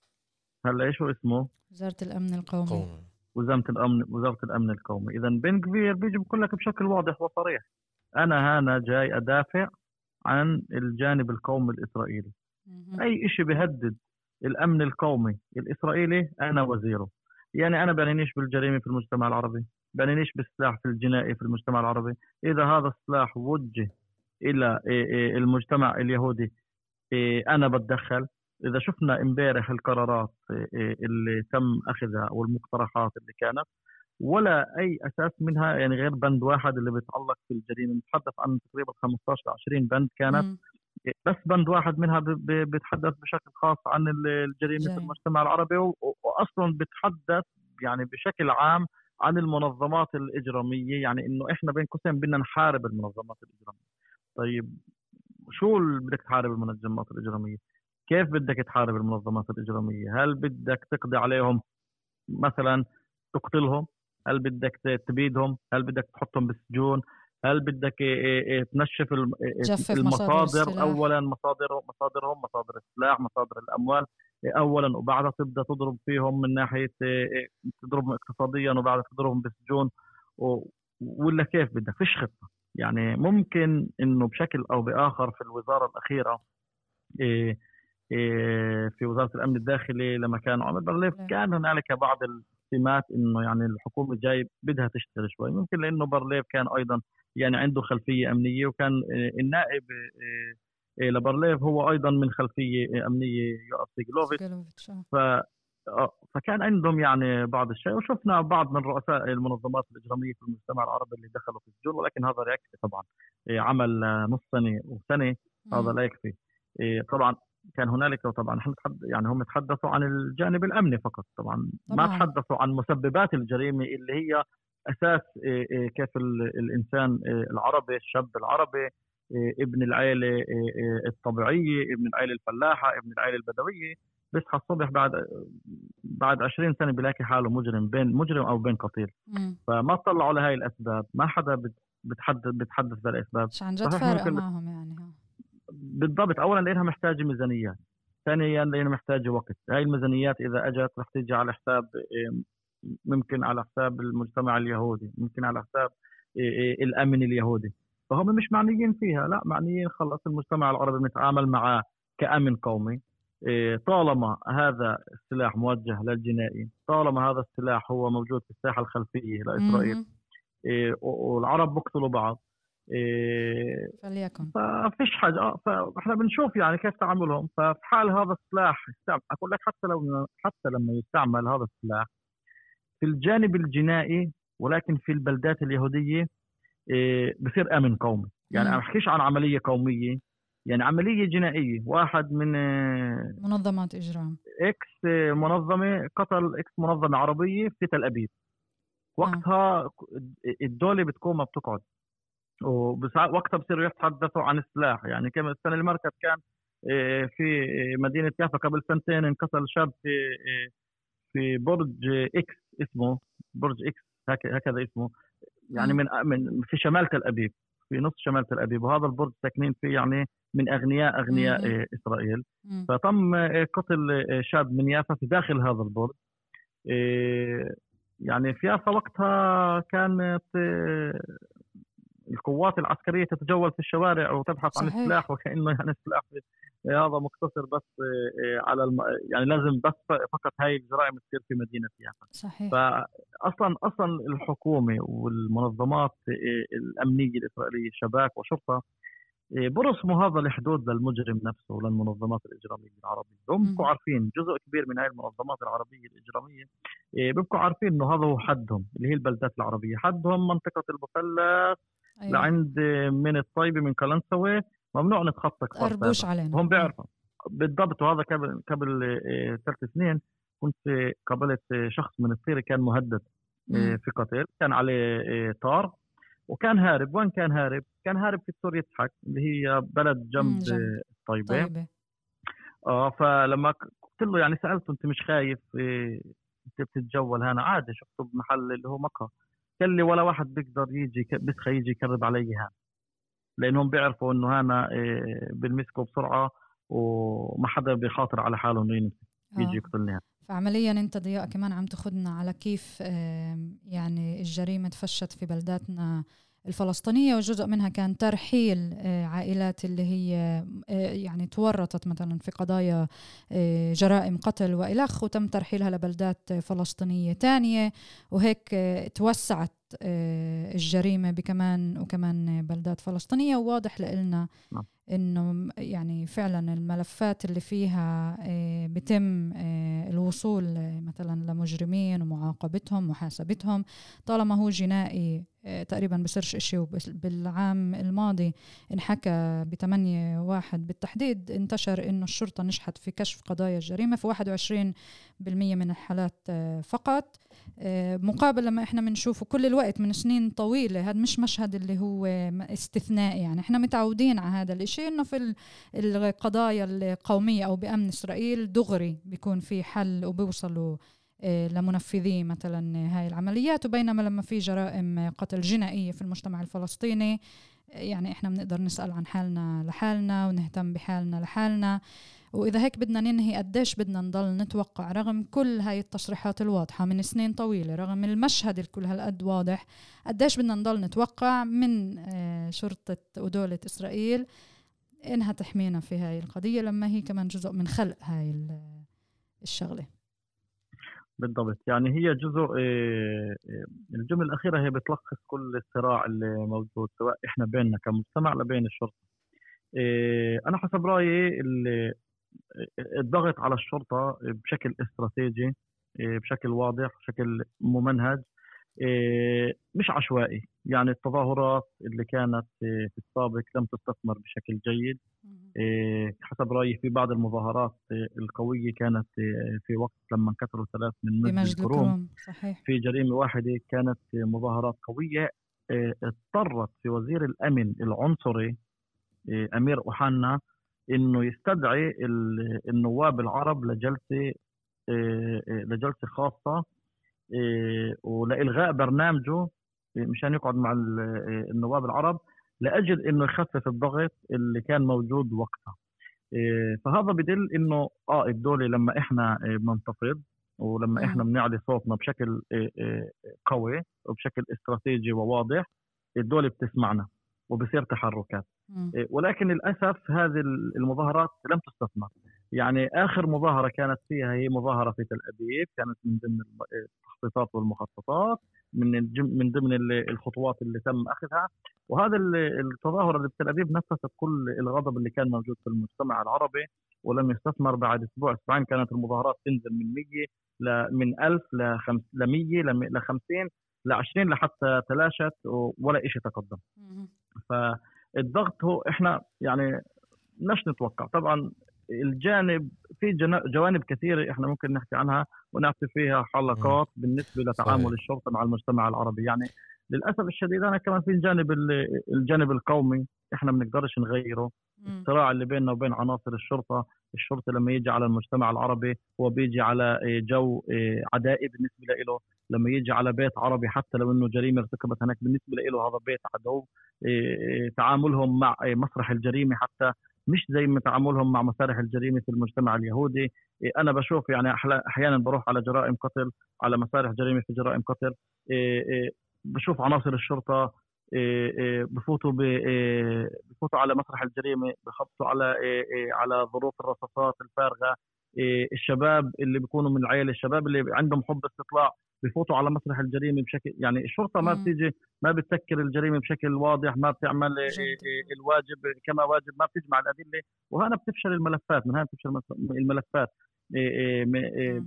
هلأ إيش هو اسمه؟ وزارة الأمن القومي. قومي. وزارة الأمن وزارة الأمن القومي. إذا بن كفير بيجي بقول لك بشكل واضح وصريح. أنا هنا جاي أدافع عن الجانب القومي الإسرائيلي. مهم. أي إشي بيهدد الأمن القومي الإسرائيلي أنا وزيره. يعني أنا بعنينيش بالجريمة في المجتمع العربي بعنينيش بالسلاح في الجنائي في المجتمع العربي. إذا هذا السلاح وجه إلى إيه إيه المجتمع اليهودي إيه أنا بتدخل. إذا شفنا إمبارح القرارات اللي تم أخذها والمقترحات اللي كانت ولا أي أساس منها يعني غير بند واحد اللي بيتعلق في الجريمة نتحدث عن تقريبا 15 ل 20 بند كانت. بس بند واحد منها بيتحدث بشكل خاص عن ال- الجريمة في. المجتمع العربي واصلا بيتحدث يعني بشكل عام عن المنظمات الإجرامية يعني إنه إحنا بين قوسين بدنا نحارب المنظمات الإجرامية. طيب شو اللي بدك تحارب المنظمات الإجرامية؟ كيف بدك تحارب المنظمات الإجرامية؟ هل بدك تقضي عليهم مثلا تقتلهم؟ هل بدك تبيدهم؟ هل بدك تحطهم بالسجون؟ هل بدك إيه إيه إيه تنشف مصادر المصادر. اولا مصادرهم مصادرهم مصادر السلاح مصادر الأموال. اولا وبعدها تبدأ تضرب فيهم من ناحية تضربهم اقتصاديا وبعدها تضربهم بالسجون. ولا كيف بدك؟ فيش خطة. يعني ممكن إنه بشكل أو بآخر في الوزارة الأخيرة في وزارة الأمن الداخلي لما كان عومر برليف. كان هنالك بعض السمات إنه يعني الحكومة جاي بدها تشتغل شوي ممكن لأنه برليف كان أيضا يعني عنده خلفية أمنية وكان إيه، النائب إيه، إيه، لبرليف هو أيضا من خلفية أمنية يوآف سيجلوفيتش آه. ف آه، فكان عندهم يعني بعض الشيء وشفنا بعض من رؤساء المنظمات الإجرامية في المجتمع العربي اللي دخلوا في السجون ولكن هذا لا يكفي طبعا عمل آه، نص سنة وسنه هذا. لا يكفي طبعا كان هنالك طبعا يعني هم تحدثوا عن الجانب الأمني فقط طبعا, طبعاً. ما تحدثوا عن مسببات الجريمة اللي هي أساس إيه، إيه، كيف ال- الإنسان إيه، العربي الشاب العربي ابن العائله الطبيعية ابن العائله الفلاحة ابن العائله البدوية بيصحى الصبح بعد بعد 20 سنة بيلاقي حاله مجرم بين مجرم أو بين قتيل. فما طلعوا لهي الأسباب ما حدا بت- بتحدث بتحدث بالاسباب مش عن جد ممكن- معهم يعني. بالضبط. اولا لأنها محتاجة ميزانيات ثانيا لأنها محتاجة وقت. هاي الميزانيات إذا أجت رح تيجي على حساب إيه، ممكن على حساب المجتمع اليهودي ممكن على حساب إيه، إيه، الأمن اليهودي. فهم مش معنيين فيها لا معنيين خلص المجتمع العربي بنتعامل معاه كأمن قومي. طالما هذا السلاح موجه للجنائي طالما هذا السلاح هو موجود في الساحة الخلفية لإسرائيل والعرب بقتلوا بعض إيه، فليكن. ففيش حاجة. آه فإحنا بنشوف يعني كيف تعاملهم. ففي حال هذا السلاح أقول لك حتى لو حتى لما يستعمل هذا السلاح في الجانب الجنائي ولكن في البلدات اليهودية إيه، بصير آمن قومي. يعني. أنا بحكيش عن عملية قومية. يعني عملية جنائية. واحد من آه، منظمات إجرام. إكس آه، منظمة قتل إكس منظمة عربية في تل أبيب. وقتها الدولة بتكون ما بتقعد. وقتها بصيروا يتحدثوا عن السلاح يعني كما السنة اللي مرقت كان آه، في مدينة يافا قبل سنتين انقتل شاب في آه، في برج إكس اسمه برج إكس هك- هكذا اسمه يعني. من من في شمال تل أبيب في نص شمال تل أبيب وهذا البرج ساكنين فيه يعني من أغنياء أغنياء مم. آه، إسرائيل مم. فتم آه، قتل آه، شاب من يافا في داخل هذا البرج آه، يعني في يافا وقتها كانت آه، القوات العسكرية تتجول في الشوارع وتبحث عن صحيح. السلاح وكأنه يعني السلاح هذا مقتصر بس آه، آه، على الم... يعني لازم بس فقط هاي الجرائم تصير في مدينة يافا صحيح. فاصلا أصلا الحكومة والمنظمات آه، الأمنية الإسرائيلية شباك وشرطة برسموا هذا الحدود للمجرم نفسه وللمنظمات الإجرامية العربية، هم. بيبقوا عارفين جزء كبير من هاي المنظمات العربية الإجرامية آه، بيبقوا عارفين إنه هذا هو حدهم اللي هي البلدات العربية، حدهم منطقة المثلث أيوة. لعند من الطيبه من قلنسوه ممنوع نتخطى كفر. علينا. هم بيعرفوا. بالضبط وهذا قبل قبل آه، ثلاث سنين كنت آه، قابلت آه، شخص من الصيرة كان مهدد مم. في قتل كان عليه طار وكان هارب. وين كان هارب؟ كان هارب في سوريا يضحك. اللي هي بلد جنب الطيبة طيبة. آه فلما قلت له يعني سألته أنت مش خايف أنت بتتجول هنا؟ عادي شفته بمحل اللي هو مقهى. قال لي ولا واحد بيقدر يجي بيسخى يجي يكرب علي هنا لأنهم بيعرفوا إنه هنا إيه بنمسكه بسرعة وما حدا بيخاطر على حاله إنه يمسك يجي آه. يقتلني فعمليا أنت ضياء كمان عم تاخذنا على كيف يعني الجريمة تفشت في بلداتنا الفلسطينية وجزء منها كان ترحيل آه، عائلات اللي هي آه، يعني تورطت مثلا في قضايا آه، جرائم قتل والخ وتم ترحيلها لبلدات فلسطينية تانية وهيك توسعت الجريمة بكمان وكمان بلدات فلسطينية وواضح لنا نعم. إنه يعني فعلا الملفات اللي فيها آه، بتم آه، الوصول آه، مثلا لمجرمين ومعاقبتهم محاسبتهم طالما هو جنائي تقريبا بصيرش إشي. وبس- بالعام الماضي انحكى بثمانية واحد بالتحديد انتشر إنه الشرطة نجحت في كشف قضايا الجريمة في 21% من الحالات فقط. مقابل لما إحنا بنشوفه كل الوقت من سنين طويلة هذا مش مشهد اللي هو استثنائي. يعني إحنا متعودين على هذا الإشي. إنه في ال- القضايا القومية أو بأمن إسرائيل دغري بيكون في حل وبيوصلوا آه، لمنفذي مثلا هاي العمليات. وبينما لما في جرائم قتل جنائية في المجتمع الفلسطيني آه، يعني إحنا بنقدر نسأل عن حالنا لحالنا ونهتم بحالنا لحالنا. وإذا هيك بدنا ننهي قديش بدنا نضل نتوقع رغم كل هاي التصريحات الواضحة من سنين طويلة رغم المشهد الكل هالقد واضح قديش بدنا نضل نتوقع من آه، شرطة ودولة إنها تحمينا في هاي القضية لما هي كمان جزء من خلق هاي ال- الشغلة. بالضبط. يعني هي جزء إيه، إيه، الجملة الأخيرة هي بتلخص كل الصراع اللي موجود سواء إحنا بيننا كمجتمع لبين الشرطة. إيه، أنا حسب رأيي ال- الضغط على الشرطة بشكل استراتيجي بشكل واضح بشكل ممنهج مش عشوائي. يعني التظاهرات اللي كانت إيه، في السابق لم تستثمر بشكل جيد. إيه، حسب رأيي في بعض المظاهرات إيه، القوية كانت إيه، في وقت لما انكسروا ثلاث من بمجد الكروم صحيح. في جريمة واحدة كانت مظاهرات قوية إيه، اضطرت في وزير الأمن العنصري إيه، أمير اوحنا إنه يستدعي ال- النواب العرب لجلسة إيه، إيه، لجلسة خاصة إيه، ولإلغاء برنامجه مشان يقعد مع إيه، النواب العرب لأجل إنه يخفف الضغط اللي كان موجود وقتها. إيه، فهذا بدل إنه آه الدولة لما إحنا بننتفض ولما. إحنا بنعلي صوتنا بشكل قوي وبشكل استراتيجي وواضح الدولة بتسمعنا وبصير تحركات. ولكن للأسف هذه المظاهرات لم تستثمر. يعني آخر مظاهرة كانت فيها هي مظاهرة في تل أبيب كانت من ضمن التخطيطات والمخططات من من ضمن ال- الخطوات اللي تم أخذها. وهذا ال- التظاهرة اللي بتل أبيب نفست كل الغضب اللي كان موجود في المجتمع العربي ولم يستثمر بعد أسبوع. أسبوعين كانت المظاهرات تنزل من 100 ل من 1000 ل 100 ل 50 ل 20 لحتى تلاشت ولا شيء تقدم. فالضغط هو إحنا يعني بدناش نتوقع. طبعا الجانب في جوانب كثيرة إحنا ممكن نحكي عنها ونعطي فيها حلقات بالنسبة لتعامل صحيح. الشرطة مع المجتمع العربي يعني للأسف الشديد أنا كمان في الجانب ال- الجانب القومي إحنا ما بنقدرش نغيره. الصراع اللي بيننا وبين عناصر الشرطة الشرطة لما يجي على المجتمع العربي هو بيجي على إيه، جو إيه، عدائي بالنسبة له لما يجي على بيت عربي حتى لو إنه جريمة ارتكبت هناك بالنسبة له هذا بيت عدو إيه، تعاملهم مع مسرح الجريمة حتى مش زي ما تعاملهم مع مسارح الجريمة في المجتمع اليهودي. إيه، أنا بشوف يعني أحيانا بروح على جرائم قتل على مسارح جريمة في جرائم قتل. إيه، إيه، بشوف عناصر الشرطة بفوتوا بفوتوا على مسرح الجريمة بخبطوا على على ظروف الرصاصات الفارغة. الشباب اللي بيكونوا من العيلة الشباب اللي عندهم حب استطلاع بفوتوا على مسرح الجريمة بشكل يعني الشرطة ما. بتيجي ما بتسكر الجريمة بشكل واضح ما بتعمل إيه،. إيه، الواجب كما واجب ما بتجمع الأدلة وهنا بتفشل الملفات من هنا بتفشل الملفات إيه، إيه، إيه،.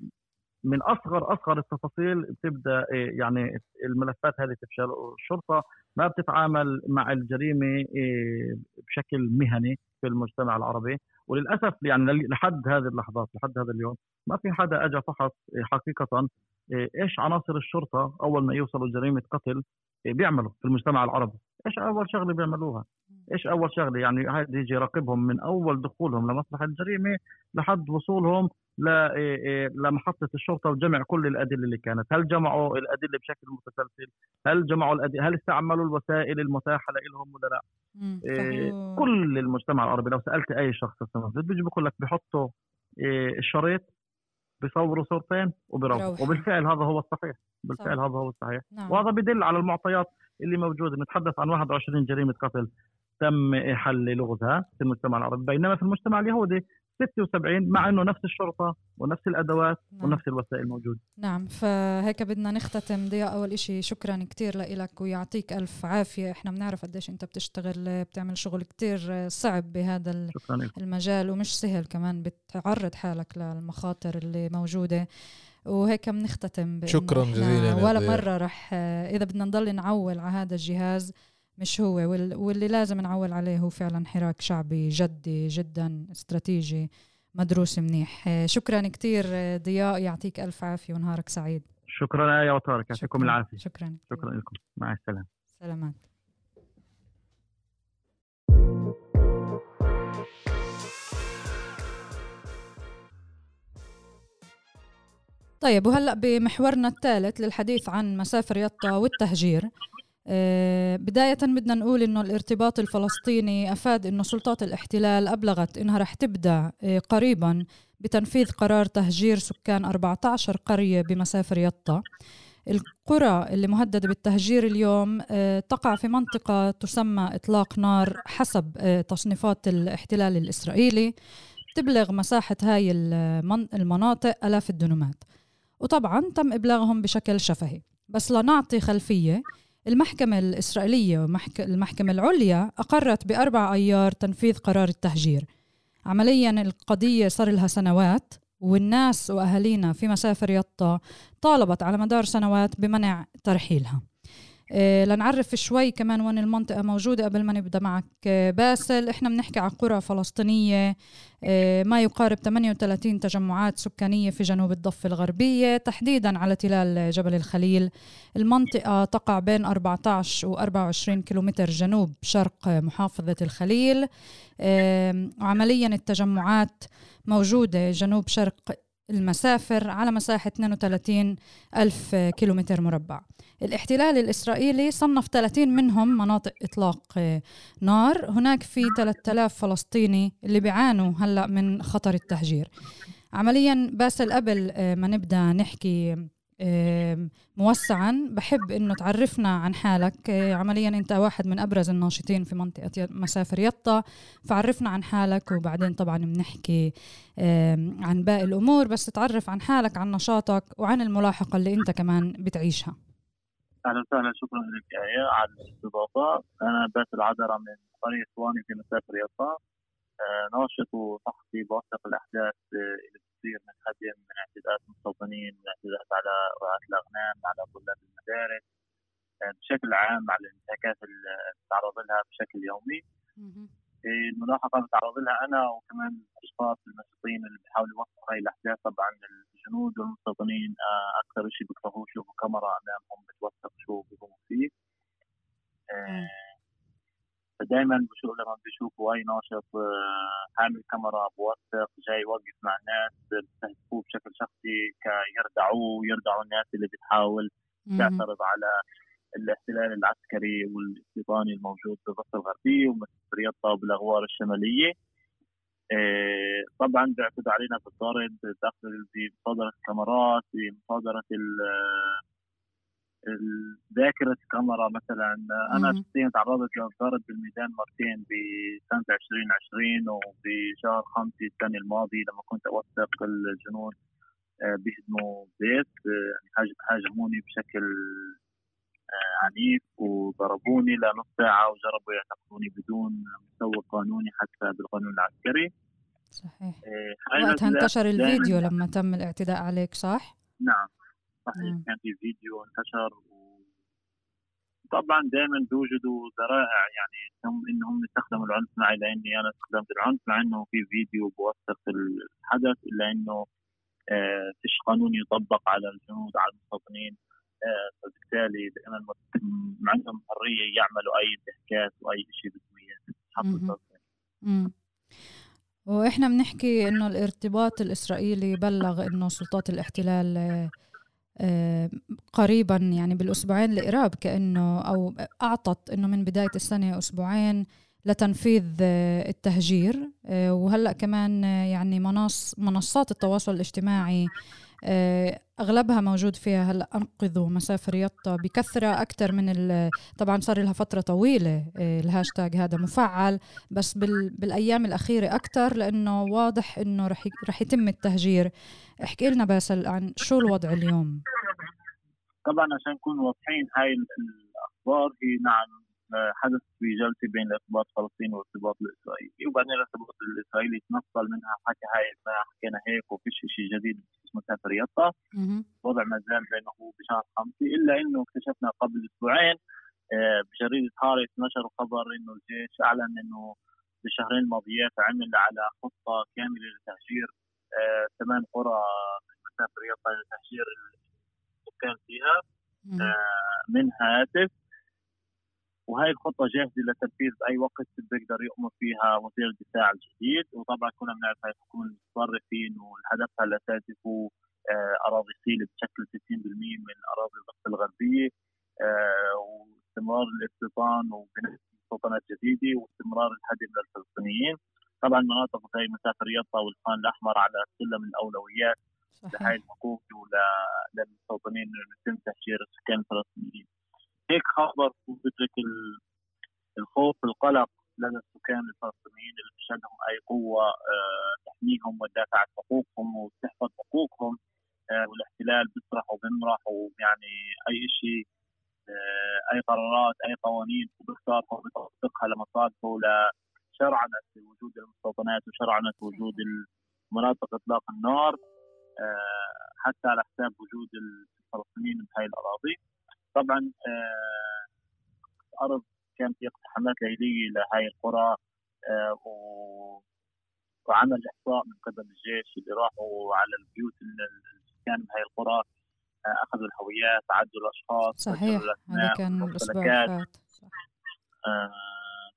من اصغر أصغر التفاصيل بتبدأ إيه، يعني الملفات هذه تفشل والشرطة ما بتتعامل مع الجريمة إيه، بشكل مهني في المجتمع العربي وللأسف يعني لحد هذه اللحظات لحد هذا اليوم ما في حدا اجى فحص إيه، حقيقة إيه، إيش عناصر الشرطة أول ما يوصلوا جريمه قتل إيه، بيعملوا في المجتمع العربي؟ إيش أول شغلة بيعملوها؟ إيش أول شغلة؟ يعني هذا يجي يراقبهم من أول دخولهم لمسرح الجريمة لحد وصولهم ل- إيه إيه لمحطة الشرطة وجمع كل الأدلة اللي كانت. هل جمعوا الأدلة بشكل متسلسل؟ هل جمعوا الأدلة؟ هل استعملوا الوسائل المتاحة لهم ولا لا. إيه كل المجتمع العربي لو سألت أي شخص بيجي بيقول لك بيحطوا إيه الشريط بيصوروا صورتين وبيروحوا. بيروحوا. وبالفعل هذا هو الصحيح. بالفعل صح. هذا هو الصحيح. نعم. وهذا بدل على المعطيات اللي موجودة. نتحدث عن 21 جريمة قتل. تم حل لغزها في المجتمع العربي. بينما في المجتمع اليهودي 76 مع إنه نفس الشرطة ونفس الأدوات نعم. ونفس الوسائل موجودة. نعم فهيك بدنا نختتم ضياء أول إشي. شكرا كتير لإلك ويعطيك ألف عافية. إحنا بنعرف قديش أنت بتشتغل بتعمل شغل كتير صعب بهذا المجال ومش سهل كمان بتعرض حالك للمخاطر اللي موجودة. وهيك بنختتم شكراً جزيلاً ولا. مرة رح إذا بدنا نضل نعول على هذا الجهاز مش هو وال- واللي لازم نعول عليه هو فعلا حراك شعبي جدي جدا استراتيجي مدروس منيح. شكرا كتير ضياء. يعطيك ألف عافية ونهارك سعيد. شكرا يا وطارق يعطيكم. العافية. شكرا. شكرا لكم. مع السلامة. سلامات. طيب وهلأ بمحورنا الثالث للحديث عن مسافر يطا والتهجير. آه، بداية بدنا نقول إنه الارتباط الفلسطيني أفاد إنه سلطات الاحتلال أبلغت إنها رح تبدأ آه، قريبا بتنفيذ قرار تهجير سكان 14 قرية بمسافر يطا. القرى اللي مهددة بالتهجير اليوم آه، تقع في منطقة تسمى إطلاق نار حسب آه، تصنيفات الاحتلال الإسرائيلي. تبلغ مساحة هاي المن- المناطق آلاف الدنومات. وطبعا تم إبلاغهم بشكل شفهي. بس لنعطي خلفية المحكمة الإسرائيلية والمحكمة العليا أقرت بأربع أيار تنفيذ قرار التهجير. عمليا القضية صار لها سنوات والناس وأهالينا في مسافر يطا طالبت على مدار سنوات بمنع ترحيلها. لنعرف شوي كمان وين المنطقة موجودة قبل ما نبدأ معك. آه، باسل إحنا بنحكي عن قرى فلسطينية آه، ما يقارب 38 تجمعات سكانية في جنوب الضفة الغربية تحديدا على تلال جبل الخليل. المنطقة تقع بين 14 و 24 كيلومتر جنوب شرق محافظة الخليل. وعمليا التجمعات موجودة جنوب شرق المسافر على مساحة 32 ألف كيلومتر مربع. الاحتلال الإسرائيلي صنف 30 منهم مناطق إطلاق آه، نار. هناك في 3000 فلسطيني اللي بيعانوا هلأ من خطر التهجير. عمليا باسل قبل آه، ما نبدأ نحكي موسعا. بحب إنه تعرفنا عن حالك. آه، عمليا أنت واحد من أبرز الناشطين في منطقة مسافر يطا. فعرفنا عن حالك وبعدين طبعا بنحكي عن باقي الأمور. بس تعرف عن حالك عن نشاطك وعن الملاحقة اللي أنت كمان بتعيشها. أهلا وسهلا شكرا لك يا على الاستضافة. أنا باسل عذرة من قريه واني في مسافر يطا آه، ناشط وصحفي بوثق الأحداث آه، اللي بتصير من هدم من اعتداءات مستوطنين من اعتداءات على رعاة الأغنام على طلاب المدارس. آه، بشكل عام على الانتهاكات اللي بتعرض لها بشكل يومي. الملاحقة بتعرض لها أنا وكمان أشخاص المسؤولين اللي بيحاولوا يوثقوا هاي الأحداث. طبعا الجنود والمستوطنين أكثر شيء بيكرهوا يشوفوا كاميرا امامهم بتوثق شو بيقوموا فيه. فدائما بشوف لما بيشوفوا اي ناشط حامل آه، كاميرا بوثق جاي يوقف مع الناس بيستهدفوه بشكل شخصي كيردعوه ويردعوا الناس اللي بتحاول تعترض على الاحتلال العسكري والاستيطاني الموجود في الضفه الغربيه ومصر يطا وبالاغوار الشمالية. آه، طبعا بيعتدوا علينا بالطرد داخل بمصادره الكاميرات بمصادره ذاكرة كاميرا مثلا. أنا شخصيا تعرضت للطرد بالميدان مرتين بسنة 2020 وبشهر خمسة السنة الماضية لما كنت أوثق الجنود آه، بيهدموا بيت هاجموني بشكل آه، عنيف وضربوني لنص ساعة وجربوا يعتقلوني بدون مستوى قانوني حتى بالقانون العسكري. صحيح. آه، وقتها انتشر الفيديو لما تم الاعتداء عليك صح؟ نعم صحيح. كان في فيديو انتشر طبعا دائما بيوجدوا ذرائع يعني هم إنهم يستخدموا العنف معي لاني أنا استخدمت العنف مع إنه في فيديو بوثق الحدث إلا إنه آه فيش قانون يطبق على الجنود على المستوطنين. آه فبالتالي دائما عندهم حريه يعملوا أي انتهاكات وأي شيء بسويه حق وإحنا بنحكي إنه الارتباط الإسرائيلي بلغ إنه سلطات الاحتلال آه، آه، قريبا يعني بالأسبوعين القراب كأنه أو أعطت إنه من بداية السنة أسبوعين لتنفيذ آه، التهجير وهلأ كمان يعني منص منصات التواصل الاجتماعي أغلبها موجود فيها هلا أنقذوا مسافر يطا بكثرة أكثر من طبعا صار لها فترة طويلة الهاشتاج هذا مفعل بس بالأيام الأخيرة أكثر لأنه واضح إنه رح رح يتم التهجير. احكي لنا باسل عن شو الوضع اليوم؟ طبعا عشان نكون واضحين هاي الأخبار هي نعم حدث في جلسة بين الارتباط الفلسطيني والارتباط الإسرائيلي. وبعدين الارتباط الإسرائيلي تنصل منها حكى هاي ما حكينا هيك وفيش شيء جديد اسمه مسافر يطا. الوضع ما زال بينه بشهر خمسة إلا إنه اكتشفنا قبل أسبوعين آه، بجريدة هارت نشروا خبر إنه الجيش أعلن إنه بالشهرين الماضيات عمل على خطة كاملة لتهجير آه، ثمان قرى من مسافه رياض لتهجير السكان فيها آه، من هاتف. وهي الخطة جاهزة لتنفيذ بأي وقت بيقدر يؤمر فيها وزير الدفاع الجديد. وطبعا كنا بنعرف هاي الحكومة المتطرفين وهدفها الأساسي هو آه، أراضي صيلة بشكل 60% من أراضي الضفة الغربية. واستمرار الاستيطان وبناء مستوطنات جديدة واستمرار الهدم للفلسطينيين. طبعا مناطق زي مسافر يطا والخان الأحمر على سلم الأولويات لهي الحقوق وللمستوطنين اللي يتم تهجير السكان الفلسطينيين. هيك خبر بترك الخوف القلق لدى السكان الفلسطينيين اللي بتشهدهم أي قوة آه، تحميهم وتدافع عن حقوقهم وتحفظ حقوقهم آه، والاحتلال بيسرح وبيمرح ويعني أي شيء آه، أي قرارات أي قوانين وبيختارها وبيطبقها لمصالحه شرعنه وجود المستوطنات وشرعنه وجود مناطق إطلاق النار حتى على حساب وجود الفلسطينيين بهاي الأراضي. طبعا آه، الأرض كان في اقتحامات ليلية لهي القرى آه، وعمل إحصاء من قبل الجيش اللي راحوا على البيوت ال- السكان بهي القرى آه، أخذوا الهويات عدوا الأشخاص صحيح هذا كان الأسبوع آه،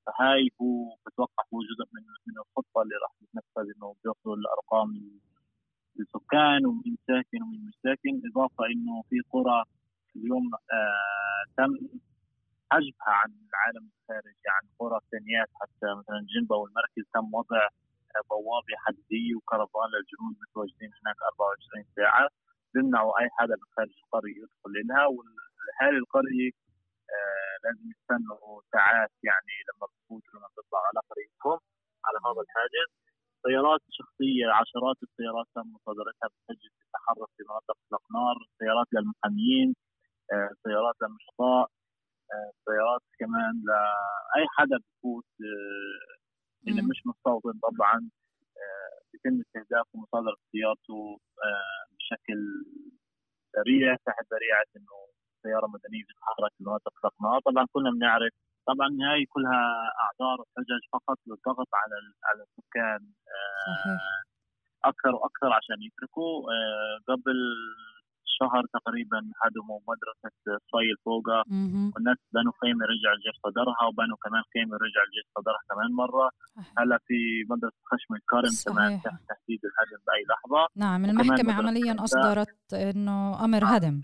فهاي هو بتوقع هو جزء من من الخطة اللي راح تتنفذ إنه بيأخذوا الأرقام ال- السكان ومين ساكن ومين مش ساكن. إضافة إنه في قرى اليوم آه تم حجبها عن العالم الخارجي عن قرى ثانيات حتى مثلا جنبا والمركز تم وضع آه، بوابة حديدية وكرفان للجنود متواجدين هناك 24 ساعة. بيمنعوا أي حدا من خارج القرية يدخل لها واهالي القرية آه لازم يستنوا ساعات يعني لما بفوتوا لما بيطلعوا على قريتهم على هذا الحاجز سيارات شخصية عشرات السيارات تم مصادرتها بتسجل تتحرك في مناطق اطلاق نار سيارات للمحاميين سيارات للنشطاء آه سيارات كمان لأي حدا بفوت آه اللي. مش مستوطن طبعا آه بيتم استهدافه ومصادره سيارته آه بشكل سريع تحت ذريعة إنه سيارة مدنية بتتحرك في مناطق اطلاق نار طبعا كلنا بنعرف طبعا هاي كلها أعذار وحجج فقط للضغط على على السكان أكثر وأكثر عشان يتركوا آه، قبل شهر تقريبا هدموا مدرسة صيل فوقها مهم. والناس بنوا خيمة رجع الجيش صدرها وبنوا كمان خيمة رجع الجيش صدرها كمان مرة. هلا في مدرسة خشم الكرم كمان. تحت تهديد الهدم بأي لحظة نعم مدرسة عمليا النساء. أصدرت إنه أمر هدم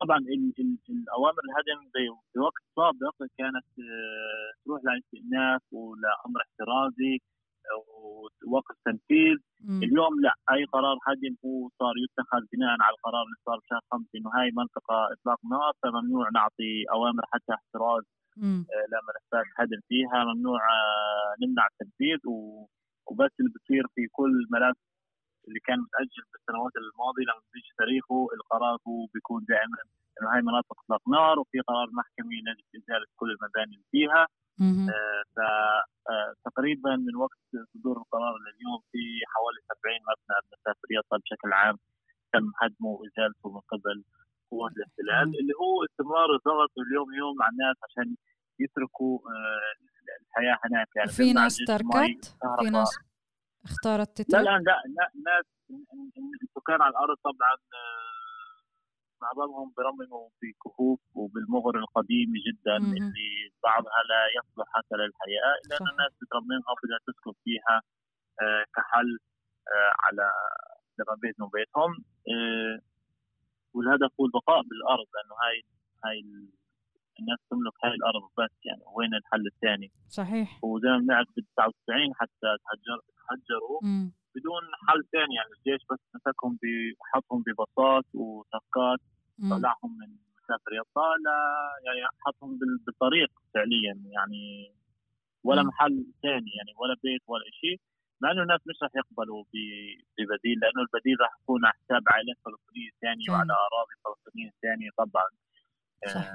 طبعا ال ال الأوامر الهدم ب- بوقت سابق كانت آه، تروح لاستئناف ولأمر احترازي آه، ووقف تنفيذ مم. اليوم لا أي قرار هدم هو صار يتخذ بناء على القرار اللي صار بشهر خمسة إنه هاي منطقة إطلاق نار فممنوع نعطي أوامر حتى احتراز. آه، لملفات هدم فيها ممنوع آه، نمنع التنفيذ وبس اللي بصير في كل ملف اللي كان متأجل بالسنوات الماضية لما بيجي تاريخه القرار هو بيكون دائما إنه هاي مناطق إطلاق نار وفي قرار محكمي يجب إزالة كل المباني اللي فيها مهم. فتقريبا من وقت صدور القرار لليوم في حوالي 70 مبنى بالمسافرية بشكل عام تم هدمه وإزالته من قبل قوات الاحتلال. اللي هو استمرار الضغط اليوم يوم على الناس عشان يتركوا آه، الحياة هناك يعني في ناس تركت في. ناس اختارت لا تترك لا لا لا الناس السكان على الأرض طبعا آه، معظمهم برمموا في كهوف وبالمغر القديم جدا مهم. اللي بعضها لا يصلح حتى للحياة الا صح. ان الناس بترممها وبدها تسكن فيها آه، كحل آه، على لما بيتهم بيتهم آه، والهدف هو البقاء بالأرض لأنه هاي هاي ال- الناس تملك هاي الأرض بس يعني وين الحل الثاني صحيح وزي ما بنعرف بال 99 حتى تهجر تهجروا مم. بدون حل ثاني يعني الجيش بس مسكهم بحطهم بباصات وتركات. طلعهم من مسافر يطا يعني حطهم بال- بالطريق فعليا يعني ولا مم. محل ثاني يعني ولا بيت ولا شيء مع إنه الناس مش رح يقبلوا ب- ببديل لأنه البديل رح يكون على حساب عائلات فلسطينيه ثانية. وعلى أراضي فلسطينيه ثانية طبعا صحيح.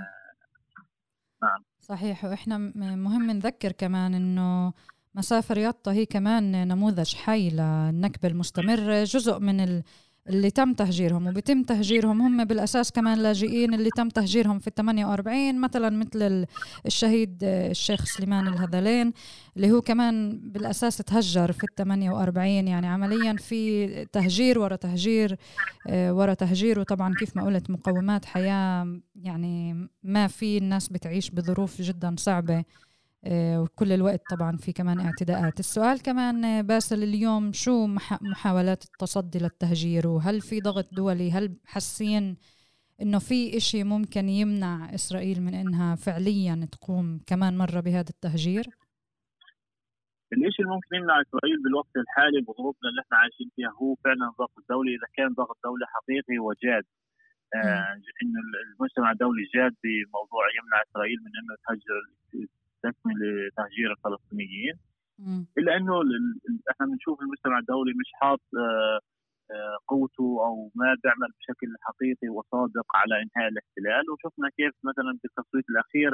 نعم. صحيح وإحنا مهم نذكر كمان إنه مسافة رياضة هي كمان نموذج حي للنكبة المستمرة جزء من ال... اللي تم تهجيرهم وبيتم تهجيرهم هم بالأساس كمان لاجئين اللي تم تهجيرهم في ال 48 مثلا مثل ال- الشهيد الشيخ سليمان الهذلين اللي هو كمان بالأساس تهجر في ال 48 يعني عمليا في تهجير ورا تهجير آه، ورا تهجير. وطبعا كيف ما قلت مقومات حياة يعني ما في الناس بتعيش بظروف جدا صعبة. وكل الوقت طبعا في كمان اعتداءات. السؤال كمان آه، باسل اليوم شو مح- محاولات التصدي للتهجير؟ وهل في ضغط دولي؟ هل حاسين إنه في إشي ممكن يمنع إسرائيل من إنها فعليا تقوم كمان مرة بهذا التهجير؟ الشيء اللي ممكن يمنع إسرائيل بالوقت الحالي بظروفنا اللي إحنا عايشين فيها. هو فعلا ضغط دولي. إذا كان ضغط دولي حقيقي وجاد آه انه المجتمع الدولي جاد بموضوع يمنع إسرائيل من إنه تهجر تكمل تهجير الفلسطينيين. إلا إنه إحنا بنشوف المجتمع الدولي مش حاط آه، آه، قوته أو ما بيعمل بشكل حقيقي وصادق على إنهاء الاحتلال. وشفنا كيف مثلا بالتصويت الأخير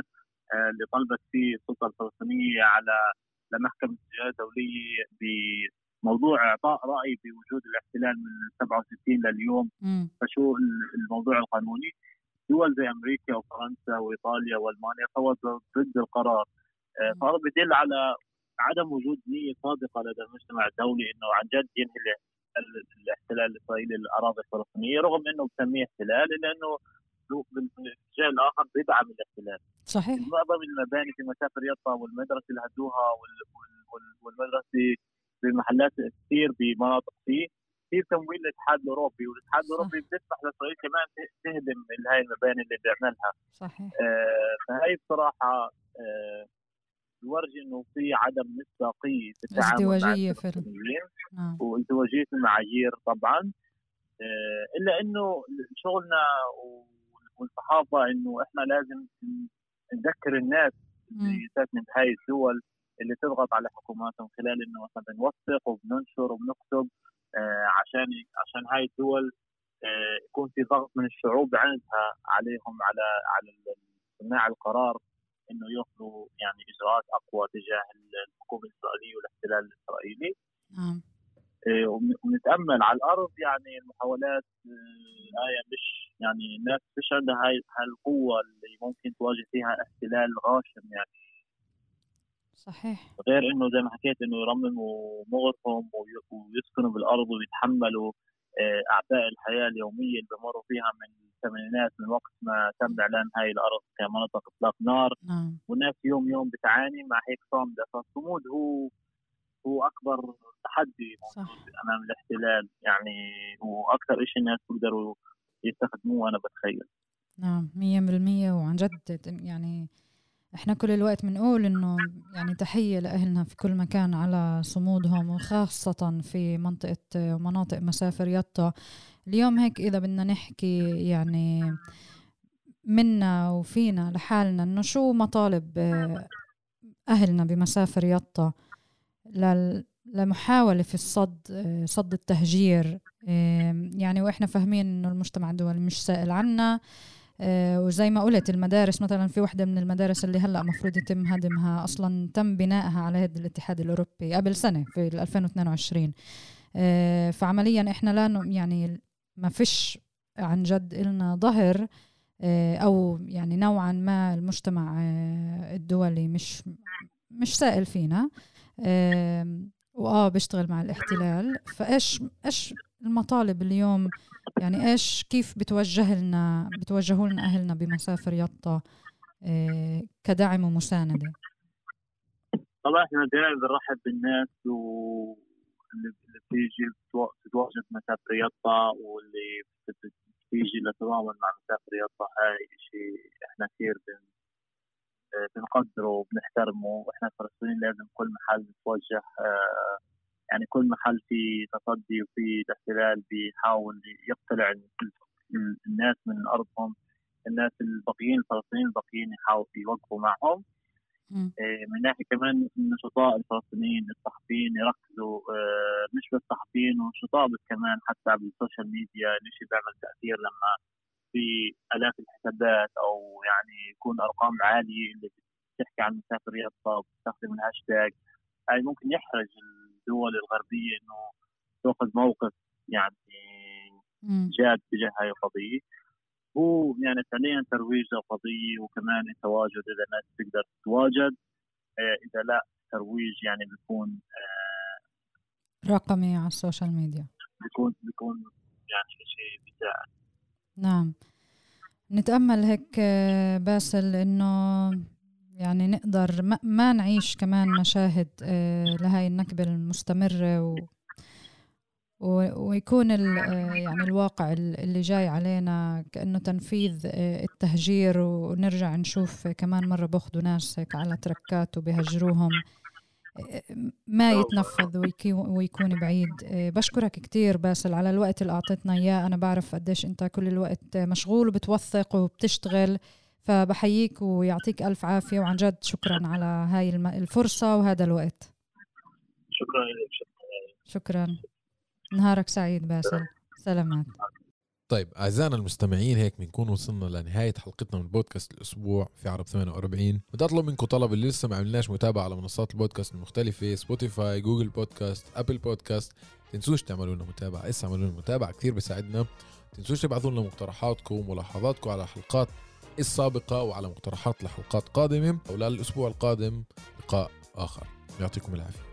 آه، اللي طلبت فيه السلطة الفلسطينية على لمحكمة الجهات الدوليه بموضوع إعطاء رأي بوجود الاحتلال من 67 لليوم. فشو ال- الموضوع القانوني؟ دول زي أمريكا وفرنسا وإيطاليا وألمانيا صوتوا ضد القرار. فهذا بدل على عدم وجود نية صادقه لدى المجتمع الدولي إنه عن جد ينهي الاحتلال الإسرائيلي للأراضي الفلسطينية رغم إنه بسميه احتلال الا انه بالاتجاه الآخر بيدعم الاحتلال. صحيح. معظم المباني في مسافة يطا والمدرسة اللي هدوها والمدرسة بمحلات كثير بمناطق فيه في تمويل الاتحاد الأوروبي والاتحاد الأوروبي بيسمح لإسرائيل كمان تهدم هاي المباني اللي بيعملها. صحيح. آه فهي بصراحة آه بورجي إنه في عدم مصداقية في التعامل ازدواجيه في نعم. وازدواجيه المعايير طبعا. آه إلا إنه شغلنا والصحافة إنه إحنا لازم نذكر الناس اللي ساكنه بهاي الدول اللي تضغط على حكوماتهم خلال إنه مثلا بنوثق وبننشر وبنكتب آه عشان عشان هاي الدول آه يكون في ضغط من الشعوب عندها عليهم على على صناع القرار. إنه ياخذوا يعني إجراءات أقوى تجاه الحكومة الإسرائيلية والاحتلال الإسرائيلي. نعم. آه ونتأمل على الأرض يعني المحاولات آه مش يعني الناس مش عندها هاي القوه اللي ممكن تواجه فيها احتلال غاشم يعني صحيح غير إنه زي ما حكيت إنه يرمموا مغرهم ويسكنوا بالأرض ويتحملوا أعباء الحياة اليومية اللي بمروا فيها من الثمانينات من وقت ما تم إعلان هاي الأرض كمناطق إطلاق نار. نعم. والناس يوم يوم بتعاني مع هيك صامدة. فالصمود هو هو أكبر تحدي صح. أمام الاحتلال. يعني وأكثر شيء الناس بيقدروا يستخدموه أنا بتخيل. نعم 100% وعن جد يعني إحنا كل الوقت بنقول إنه يعني تحية لأهلنا في كل مكان على صمودهم وخاصة في منطقة ومناطق مسافر يطا. اليوم هيك إذا بدنا نحكي يعني منا وفينا لحالنا إنه شو مطالب أهلنا بمسافر يطا لمحاولة في الصد صد التهجير. يعني وإحنا فاهمين إنه المجتمع الدولي مش سائل عنا. وزي ما قلت المدارس مثلا في وحدة من المدارس اللي هلأ مفروض يتم هدمها أصلا تم بنائها على يد الاتحاد الأوروبي قبل سنة في 2022 آه، فعمليا إحنا لا يعني ما فيش عن جد إلنا ظهر آه، أو يعني نوعا ما المجتمع الدولي مش مش سائل فينا. وآه بيشتغل مع الاحتلال. فإيش إيش المطالب اليوم؟ يعني إيش كيف بتوجه لنا بتوجهوا لنا أهلنا بمسافر يطا إيه كدعم ومساندة؟ طبعا إحنا دائما بنرحب بالناس واللي بتيجي تتواجد مسافر يطا واللي بتيجي لتضامن مع مسافر يطا. هاي شيء إحنا كثير بن بنقدره وبنحترمه. وإحنا الفلسطينيين لازم كل محل نتوجه آه يعني كل محل في تصدي وفي الاحتلال بيحاول يقتلع الناس من أرضهم. الناس الباقيين الفلسطينيين الباقيين يحاولوا يوقفوا معهم. إيه، من ناحية كمان النشطاء الفلسطينيين الصحفيين يركزوا آه، مش بس صحفيين ونشطاء بس كمان حتى بال social media الشيء بيعمل تأثير لما في آلاف الحسابات أو يعني يكون أرقام عالية اللي بتحكي عن مسافر يطا وبتستخدم الهاشتاج. هاي ممكن يحرج الدول الغربية إنه تأخذ موقف يعني جاد تجاه هاي القضية. هو يعني فعليا ترويج للقضية وكمان التواجد إذا الناس تقدر تتواجد آه، إذا لا ترويج يعني بيكون آه، رقمي على ال social media. بيكون بيكون يعني شيء بيساعد نعم. نتأمل هيك آه، باسل إنه يعني نقدر ما, ما نعيش كمان مشاهد آه، لهاي النكبة المستمرة و ويكون آه، يعني الواقع اللي جاي علينا كأنه تنفيذ آه، التهجير ونرجع نشوف كمان مرة باخذوا ناس هيك على تركات وبيهجروهم. ما يتنفذ ويكون بعيد. بشكرك كتير باسل على الوقت اللي أعطيتنا إياه. أنا بعرف قديش أنت كل الوقت مشغول وبتوثق وبتشتغل. فبحييك ويعطيك ألف عافية وعن جد شكرا على هاي الفرصة وهذا الوقت. شكرا لك شكرا نهارك سعيد باسل. سلامات. طيب أعزائنا المستمعين هيك بنكون وصلنا لنهاية حلقتنا من بودكاست الأسبوع في عرب 48 بدي أطلب منكم طلب اللي لسه ما عملناش متابعة على منصات البودكاست المختلفة Spotify Google Podcasts Apple Podcasts تنسوش تعملوا لنا متابعة. اسا اعملوا لنا متابعة كثير بيساعدنا تنسوش تبعثوا لنا مقترحاتكم وملاحظاتكم على الحلقات السابقة وعلى مقترحات لحلقات قادمه وللاسبوع القادم لقاء آخر. يعطيكم العافية.